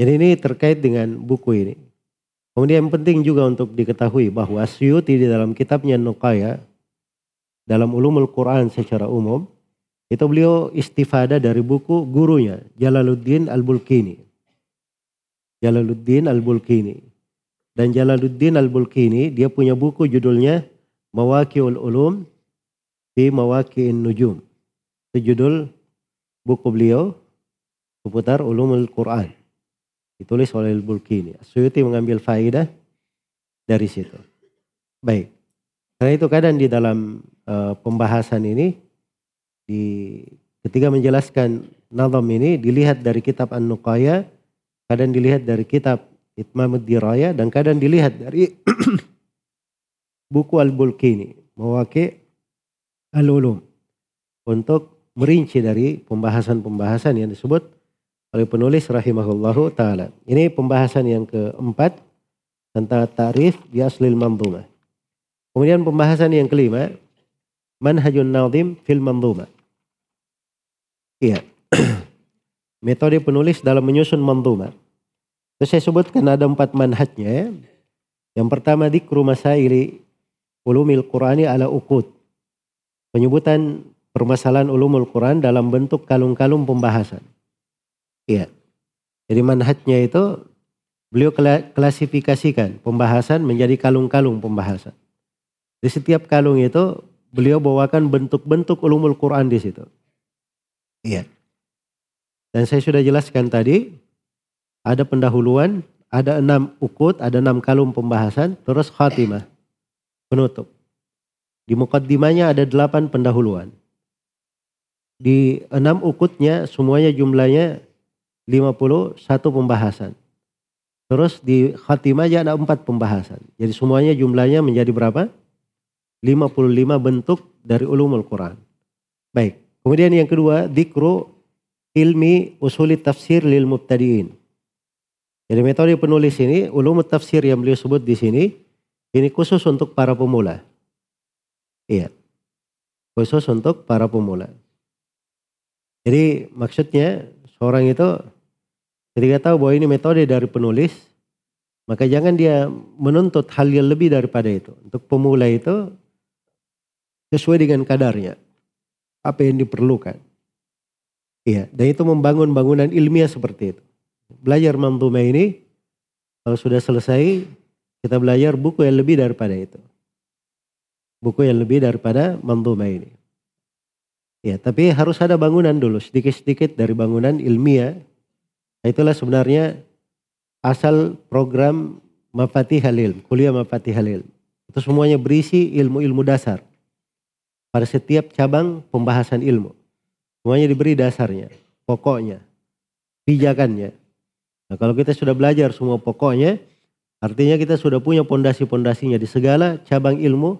A: Jadi ini terkait dengan buku ini. Kemudian yang penting juga untuk diketahui bahwa Asyuti di dalam kitabnya Nuqaya dalam ulumul Quran secara umum Itu beliau istifada dari buku gurunya Jalaluddin Al-Bulkini. Jalaluddin Al-Bulkini. Dan Jalaluddin Al-Bulkini dia punya buku judulnya Mawaqi'ul Ulum fi Mawaqi'in Nujum. Itu judul buku beliau seputar ulumul Quran. Ditulis oleh Al-Bulkini. Suyuti mengambil faidah dari situ. Baik. Karena itu kadang di dalam uh, pembahasan ini di ketika menjelaskan nazam ini dilihat dari kitab An-Nuqaya, kadang dilihat dari kitab Itmamud Diraya dan kadang dilihat dari buku Al-Bulkini, Mawaki Al-Ulum untuk merinci dari pembahasan-pembahasan yang disebut oleh penulis rahimahullahu taala. Ini pembahasan yang keempat tentang tarif di aslil manzumah. Kemudian pembahasan yang kelima, manhajun nazim fil manzumah. Iya. Metode penulis dalam menyusun manzuma. Itu saya sebutkan ada empat manhajnya. Ya. Yang pertama dikru masaili ulumil Qur'ani ala ukut. Penyebutan permasalahan ulumul Quran dalam bentuk kalung-kalung pembahasan. Iya. Jadi manhajnya itu beliau klasifikasikan pembahasan menjadi kalung-kalung pembahasan. Di setiap kalung itu beliau bawakan bentuk-bentuk ulumul Quran di situ. Iya. Dan saya sudah jelaskan tadi, ada pendahuluan, ada enam ukut, ada enam kalung pembahasan, terus khatimah, penutup. Di mukaddimanya ada delapan pendahuluan. Di enam ukutnya semuanya jumlahnya 51 pembahasan. Terus di khatimahnya ada empat pembahasan. Jadi semuanya jumlahnya menjadi berapa? 55 bentuk dari ulumul Quran. Baik. Kemudian yang kedua, dikru ilmi usul tafsir lil mubtadiin. Jadi metode penulis ini, ulum tafsir yang beliau sebut di sini, ini khusus untuk para pemula. Iya. Khusus untuk para pemula. Jadi maksudnya seorang itu ketika tahu bahwa ini metode dari penulis, maka jangan dia menuntut hal yang lebih daripada itu. Untuk pemula itu sesuai dengan kadarnya apa yang diperlukan. Iya, dan itu membangun bangunan ilmiah seperti itu. Belajar manzumah ini kalau sudah selesai kita belajar buku yang lebih daripada itu. Buku yang lebih daripada manzumah ini. Ya, tapi harus ada bangunan dulu, sedikit-sedikit dari bangunan ilmiah. Itulah sebenarnya asal program Mafatih Halil, kuliah Mafatih Halil. Itu semuanya berisi ilmu-ilmu dasar pada setiap cabang pembahasan ilmu. Semuanya diberi dasarnya, pokoknya, pijakannya. Nah kalau kita sudah belajar semua pokoknya, artinya kita sudah punya pondasi-pondasinya di segala cabang ilmu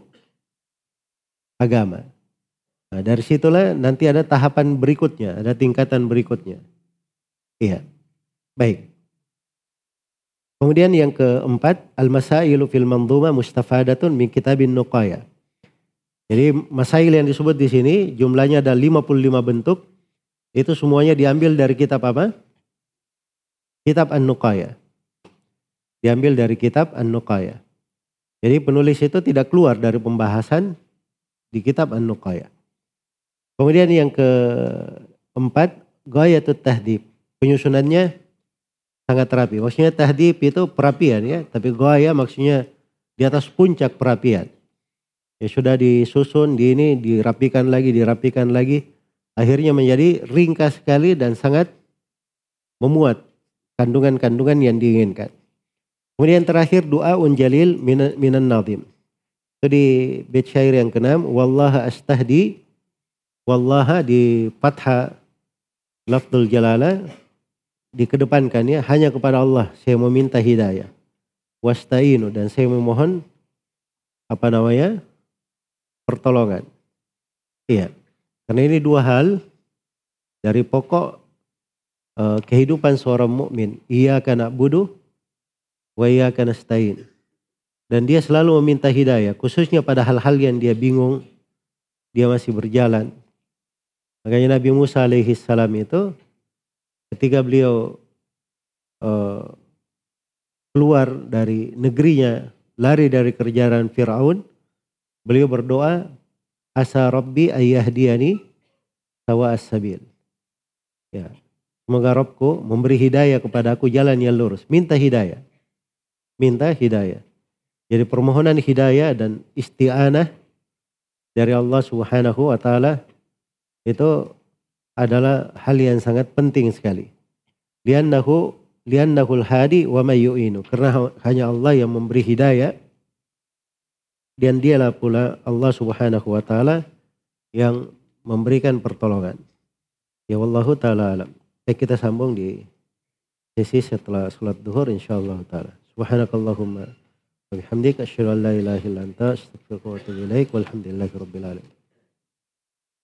A: agama. Nah dari situlah nanti ada tahapan berikutnya, ada tingkatan berikutnya. Iya, baik. Kemudian yang keempat, al-masailu fil mandhuma mustafadatun min kitabin nuqaya. Jadi masail yang disebut di sini jumlahnya ada 55 bentuk. Itu semuanya diambil dari kitab apa? Kitab An-Nuqaya. Diambil dari kitab An-Nuqaya. Jadi penulis itu tidak keluar dari pembahasan di kitab An-Nuqaya. Kemudian yang keempat, Gayatut Tahdib. Penyusunannya sangat rapi. Maksudnya tahdib itu perapian ya, tapi gaya maksudnya di atas puncak perapian. Ya sudah disusun, di ini dirapikan lagi, dirapikan lagi. Akhirnya menjadi ringkas sekali dan sangat memuat kandungan-kandungan yang diinginkan. Kemudian terakhir doa unjalil minan, minan nazim. Itu di bait syair yang keenam, wallaha astahdi wallaha di fathah lafzul jalala dikedepankan ya hanya kepada Allah saya meminta hidayah. Wasta'inu dan saya memohon apa namanya? Pertolongan. Iya. Karena ini dua hal dari pokok uh, kehidupan seorang mukmin. Ia akan budu, wa ia akan stain. Dan dia selalu meminta hidayah, khususnya pada hal-hal yang dia bingung, dia masih berjalan. Makanya Nabi Musa alaihi salam itu ketika beliau uh, keluar dari negerinya, lari dari kerjaan Firaun, Beliau berdoa, asa rabbi ayyahdiyani sawa as-sabil. Ya. Semoga Robku memberi hidayah kepada aku jalan yang lurus. Minta hidayah. Minta hidayah. Jadi permohonan hidayah dan isti'anah dari Allah Subhanahu wa taala itu adalah hal yang sangat penting sekali. Liannahu liannahul hadi wa may Karena hanya Allah yang memberi hidayah dan dialah pula Allah Subhanahu wa taala yang memberikan pertolongan. Ya wallahu taala alam. Eh, kita sambung di sesi setelah sholat duhur insyaallah taala. Subhanakallahumma wa bihamdika asyhadu an la ilaha illa anta astaghfiruka wa atubu ilaik walhamdulillahi rabbil alamin.